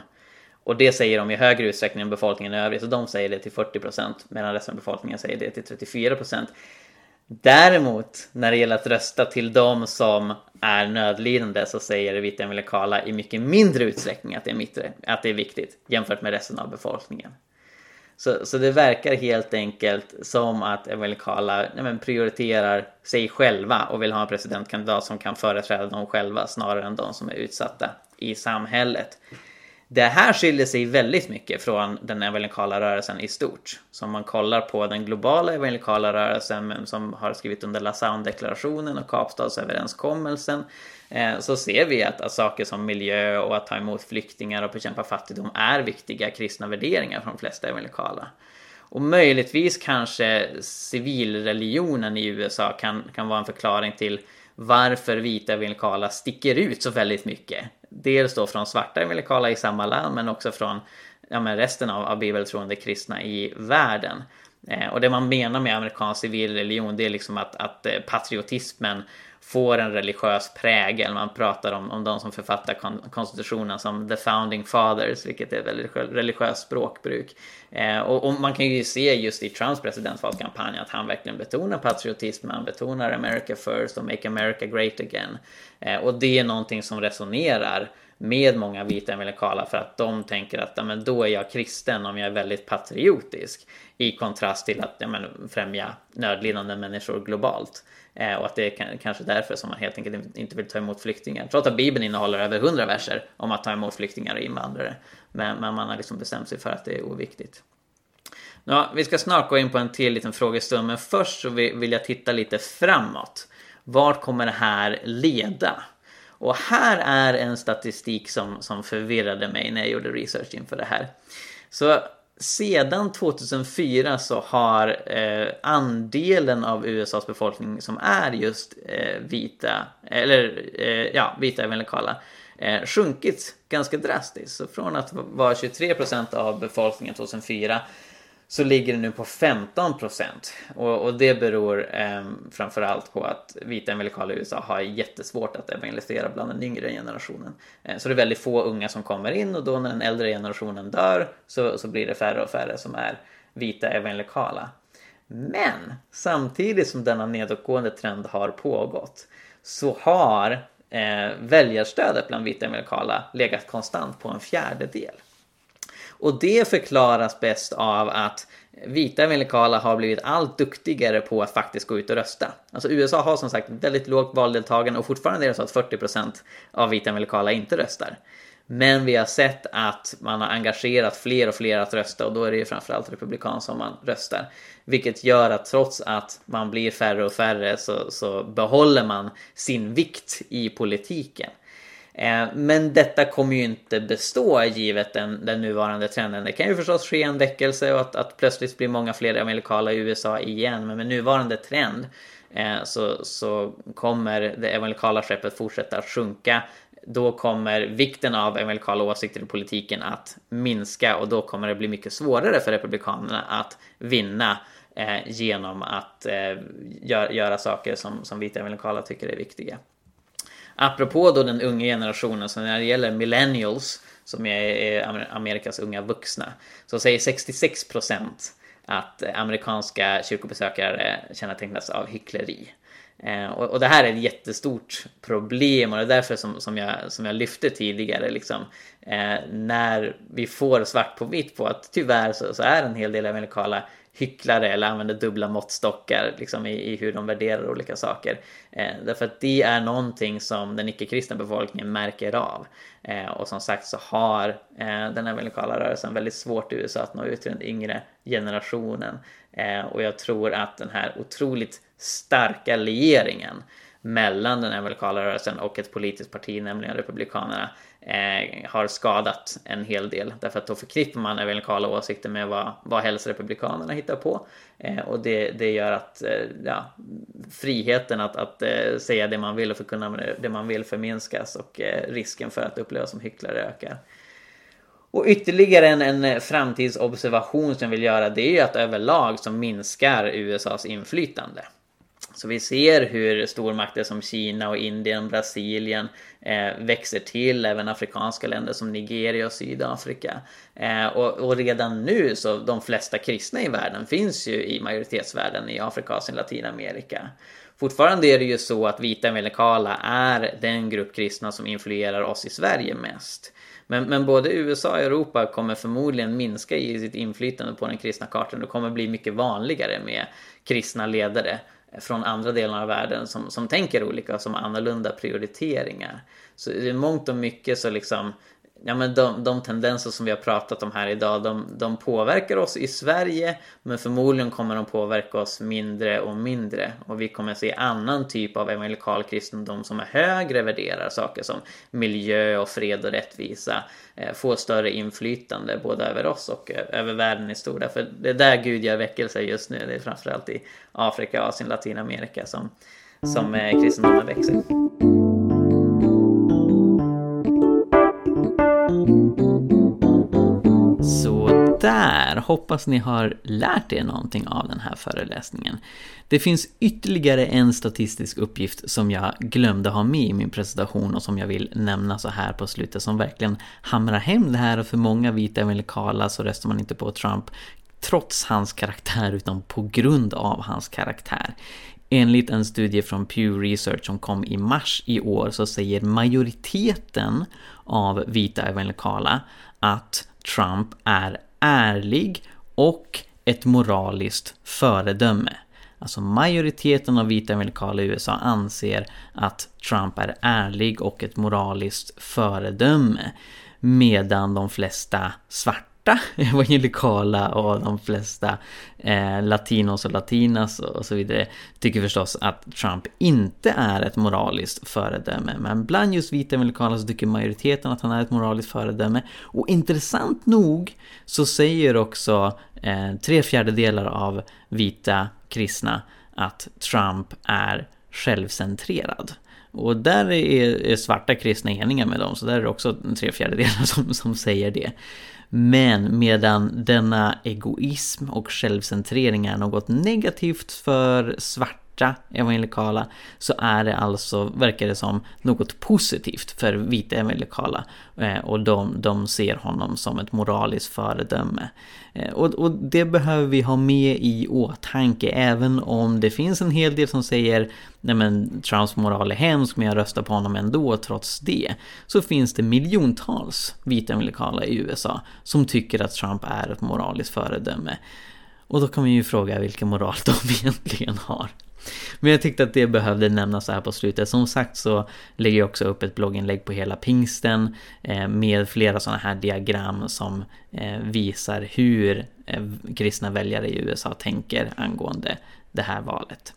Och det säger de i högre utsträckning än befolkningen i övrigt, så de säger det till 40% medan resten av befolkningen säger det till 34%. Däremot, när det gäller att rösta till de som är nödlidande så säger vita evangelikala i mycket mindre utsträckning att det är, mitt, att det är viktigt jämfört med resten av befolkningen. Så, så det verkar helt enkelt som att evangelikala men prioriterar sig själva och vill ha en presidentkandidat som kan företräda dem själva snarare än de som är utsatta i samhället. Det här skiljer sig väldigt mycket från den evangelikala rörelsen i stort. Så om man kollar på den globala evangelikala rörelsen som har skrivit under Lausanne-deklarationen och Kapstadsöverenskommelsen Eh, så ser vi att, att saker som miljö och att ta emot flyktingar och bekämpa fattigdom är viktiga kristna värderingar för de flesta evangelikala. Och möjligtvis kanske civilreligionen i USA kan, kan vara en förklaring till varför vita evangelikala sticker ut så väldigt mycket. Dels då från svarta evangelikala i samma land men också från ja, men resten av, av bibeltroende kristna i världen. Eh, och det man menar med amerikansk civilreligion det är liksom att, att eh, patriotismen får en religiös prägel. Man pratar om, om de som författar kon konstitutionen som the founding fathers, vilket är ett väldigt religiöst språkbruk. Eh, och, och, man kan ju se just i Trumps presidentvalskampanj att han verkligen betonar patriotism, han betonar America first och make America great again. Eh, och det är någonting som resonerar med många vita evangelikala för att de tänker att ja, men då är jag kristen om jag är väldigt patriotisk. I kontrast till att ja, men, främja nödlidande människor globalt. Eh, och att det är kanske därför som man helt enkelt inte vill ta emot flyktingar. Trots att Bibeln innehåller över hundra verser om att ta emot flyktingar och invandrare. Men, men man har liksom bestämt sig för att det är oviktigt. Ja, vi ska snart gå in på en till liten frågestund, men först så vill jag titta lite framåt. Vart kommer det här leda? Och här är en statistik som, som förvirrade mig när jag gjorde research inför det här. Så sedan 2004 så har eh, andelen av USAs befolkning som är just eh, vita, eller eh, ja, vita evangelikala, eh, sjunkit ganska drastiskt. Så från att vara 23% av befolkningen 2004 så ligger det nu på 15 procent. Och, och, det beror eh, framförallt på att vita evangelikala i USA har jättesvårt att evangelisera bland den yngre generationen. Eh, så det är väldigt få unga som kommer in och då när den äldre generationen dör så, så blir det färre och färre som är vita evangelikala. Men samtidigt som denna nedåtgående trend har pågått så har eh, väljarstödet bland vita evangelikala legat konstant på en fjärdedel. Och det förklaras bäst av att vita evangelikala har blivit allt duktigare på att faktiskt gå ut och rösta. Alltså USA har som sagt väldigt lågt valdeltagande och fortfarande är det så att 40% av vita evangelikala inte röstar. Men vi har sett att man har engagerat fler och fler att rösta och då är det ju framförallt republikan som man röstar. Vilket gör att trots att man blir färre och färre så, så behåller man sin vikt i politiken. Eh, men detta kommer ju inte bestå givet den, den nuvarande trenden. Det kan ju förstås ske en väckelse och att, att plötsligt blir många fler evangelikala i USA igen. Men med nuvarande trend eh, så, så kommer det evangelikala skeppet fortsätta att sjunka. Då kommer vikten av evangelikala åsikter i politiken att minska och då kommer det bli mycket svårare för republikanerna att vinna eh, genom att eh, gör, göra saker som, som vita evangelikala tycker är viktiga. Apropå då den unga generationen, så när det gäller millennials, som är Amerikas unga vuxna, så säger 66% att amerikanska kyrkobesökare kännetecknas av hyckleri. Eh, och, och, det här är ett jättestort problem och det är därför som, som, jag, som jag lyfte tidigare. Liksom, eh, när vi får svart på vitt på att tyvärr så, så är en hel del evangelikala hycklare eller använder dubbla måttstockar liksom, i, i hur de värderar olika saker. Eh, därför att det är någonting som den icke-kristna befolkningen märker av. Eh, och som sagt så har eh, den evangelikala rörelsen väldigt svårt i USA att nå ut till den yngre generationen. Eh, och jag tror att den här otroligt starka lieringen mellan den evangelikala rörelsen och ett politiskt parti, nämligen Republikanerna, eh, har skadat en hel del. Därför att då förknippar man evangelikala åsikter med vad, vad helst Republikanerna hittar på. Eh, och det, det gör att eh, ja, friheten att, att eh, säga det man vill och förkunna det man vill förminskas och eh, risken för att upplevas som hycklare ökar. Och ytterligare en, en framtidsobservation som jag vill göra det är ju att överlag så minskar USAs inflytande. Så vi ser hur stormakter som Kina och Indien, Brasilien eh, växer till, även afrikanska länder som Nigeria och Sydafrika. Eh, och, och, redan nu så de flesta kristna i världen finns ju i majoritetsvärlden i Afrika, Asien, Latinamerika. Fortfarande är det ju så att vita evangelikala är den grupp kristna som influerar oss i Sverige mest. Men, men både USA och Europa kommer förmodligen minska i sitt inflytande på den kristna kartan. Det kommer bli mycket vanligare med kristna ledare från andra delar av världen som, som tänker olika, som har annorlunda prioriteringar. Så i mångt och mycket så liksom ja, men de, de tendenser som vi har pratat om här idag, de, de påverkar oss i Sverige, men förmodligen kommer de påverka oss mindre och mindre. Och vi kommer se annan typ av evangelikal kristendom som är högre värderar saker som miljö och fred och rättvisa, eh, får större inflytande både över oss och eh, över världen i stort. För det är där Gud gör väckelse just nu, det är framförallt i Afrika, Asien, Latinamerika som, som eh, kristendomen växer. Här. Hoppas ni har lärt er någonting av den här föreläsningen. Det finns ytterligare en statistisk uppgift som jag glömde ha med i min presentation och som jag vill nämna så här på slutet som verkligen hamrar hem det här och för många vita amerikaner så röstar man inte på Trump trots hans karaktär utan på grund av hans karaktär. Enligt en studie från Pew Research som kom i mars i år så säger majoriteten av vita evangelikala att Trump är ärlig och ett moraliskt föredöme. Alltså majoriteten av vita amerikaner i USA anser att Trump är ärlig och ett moraliskt föredöme. Medan de flesta svarta svarta evangelikala och de flesta eh, latinos och latinas och så vidare tycker förstås att Trump inte är ett moraliskt föredöme. Men bland just vita evangelikala så tycker majoriteten att han är ett moraliskt föredöme. Och intressant nog så säger också eh, tre fjärdedelar av vita kristna att Trump är självcentrerad. Och där är, svarta kristna eniga med dem, så där är det också tre fjärdedelar som, som säger det. Men medan denna egoism och självcentrering är något negativt för svarta evangelikala så är det alltså, verkar det som, något positivt för vita evangelikala. Eh, och de, de ser honom som ett moraliskt föredöme. Eh, och, och det behöver vi ha med i åtanke även om det finns en hel del som säger nej men Trumps moral är hemsk men jag röstar på honom ändå trots det. Så finns det miljontals vita evangelikala i USA som tycker att Trump är ett moraliskt föredöme. Och då kan man ju fråga vilken moral de egentligen har. Men jag tyckte att det behövde nämnas här på slutet. Som sagt så lägger jag också upp ett blogginlägg på hela pingsten eh, med flera sådana här diagram som eh, visar hur eh, kristna väljare i USA tänker angående det här valet.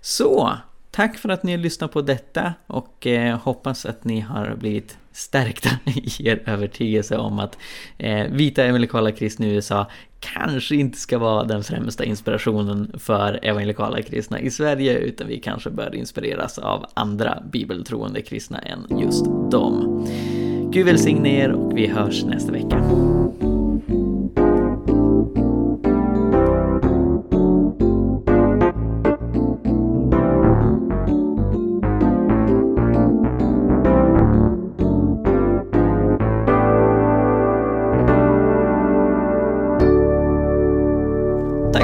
Så, tack för att ni har lyssnat på detta och eh, hoppas att ni har blivit stärkta i er övertygelse om att eh, vita evangelikala kristna i USA kanske inte ska vara den främsta inspirationen för evangelikala kristna i Sverige utan vi kanske bör inspireras av andra bibeltroende kristna än just dem. Gud välsigne er och vi hörs nästa vecka.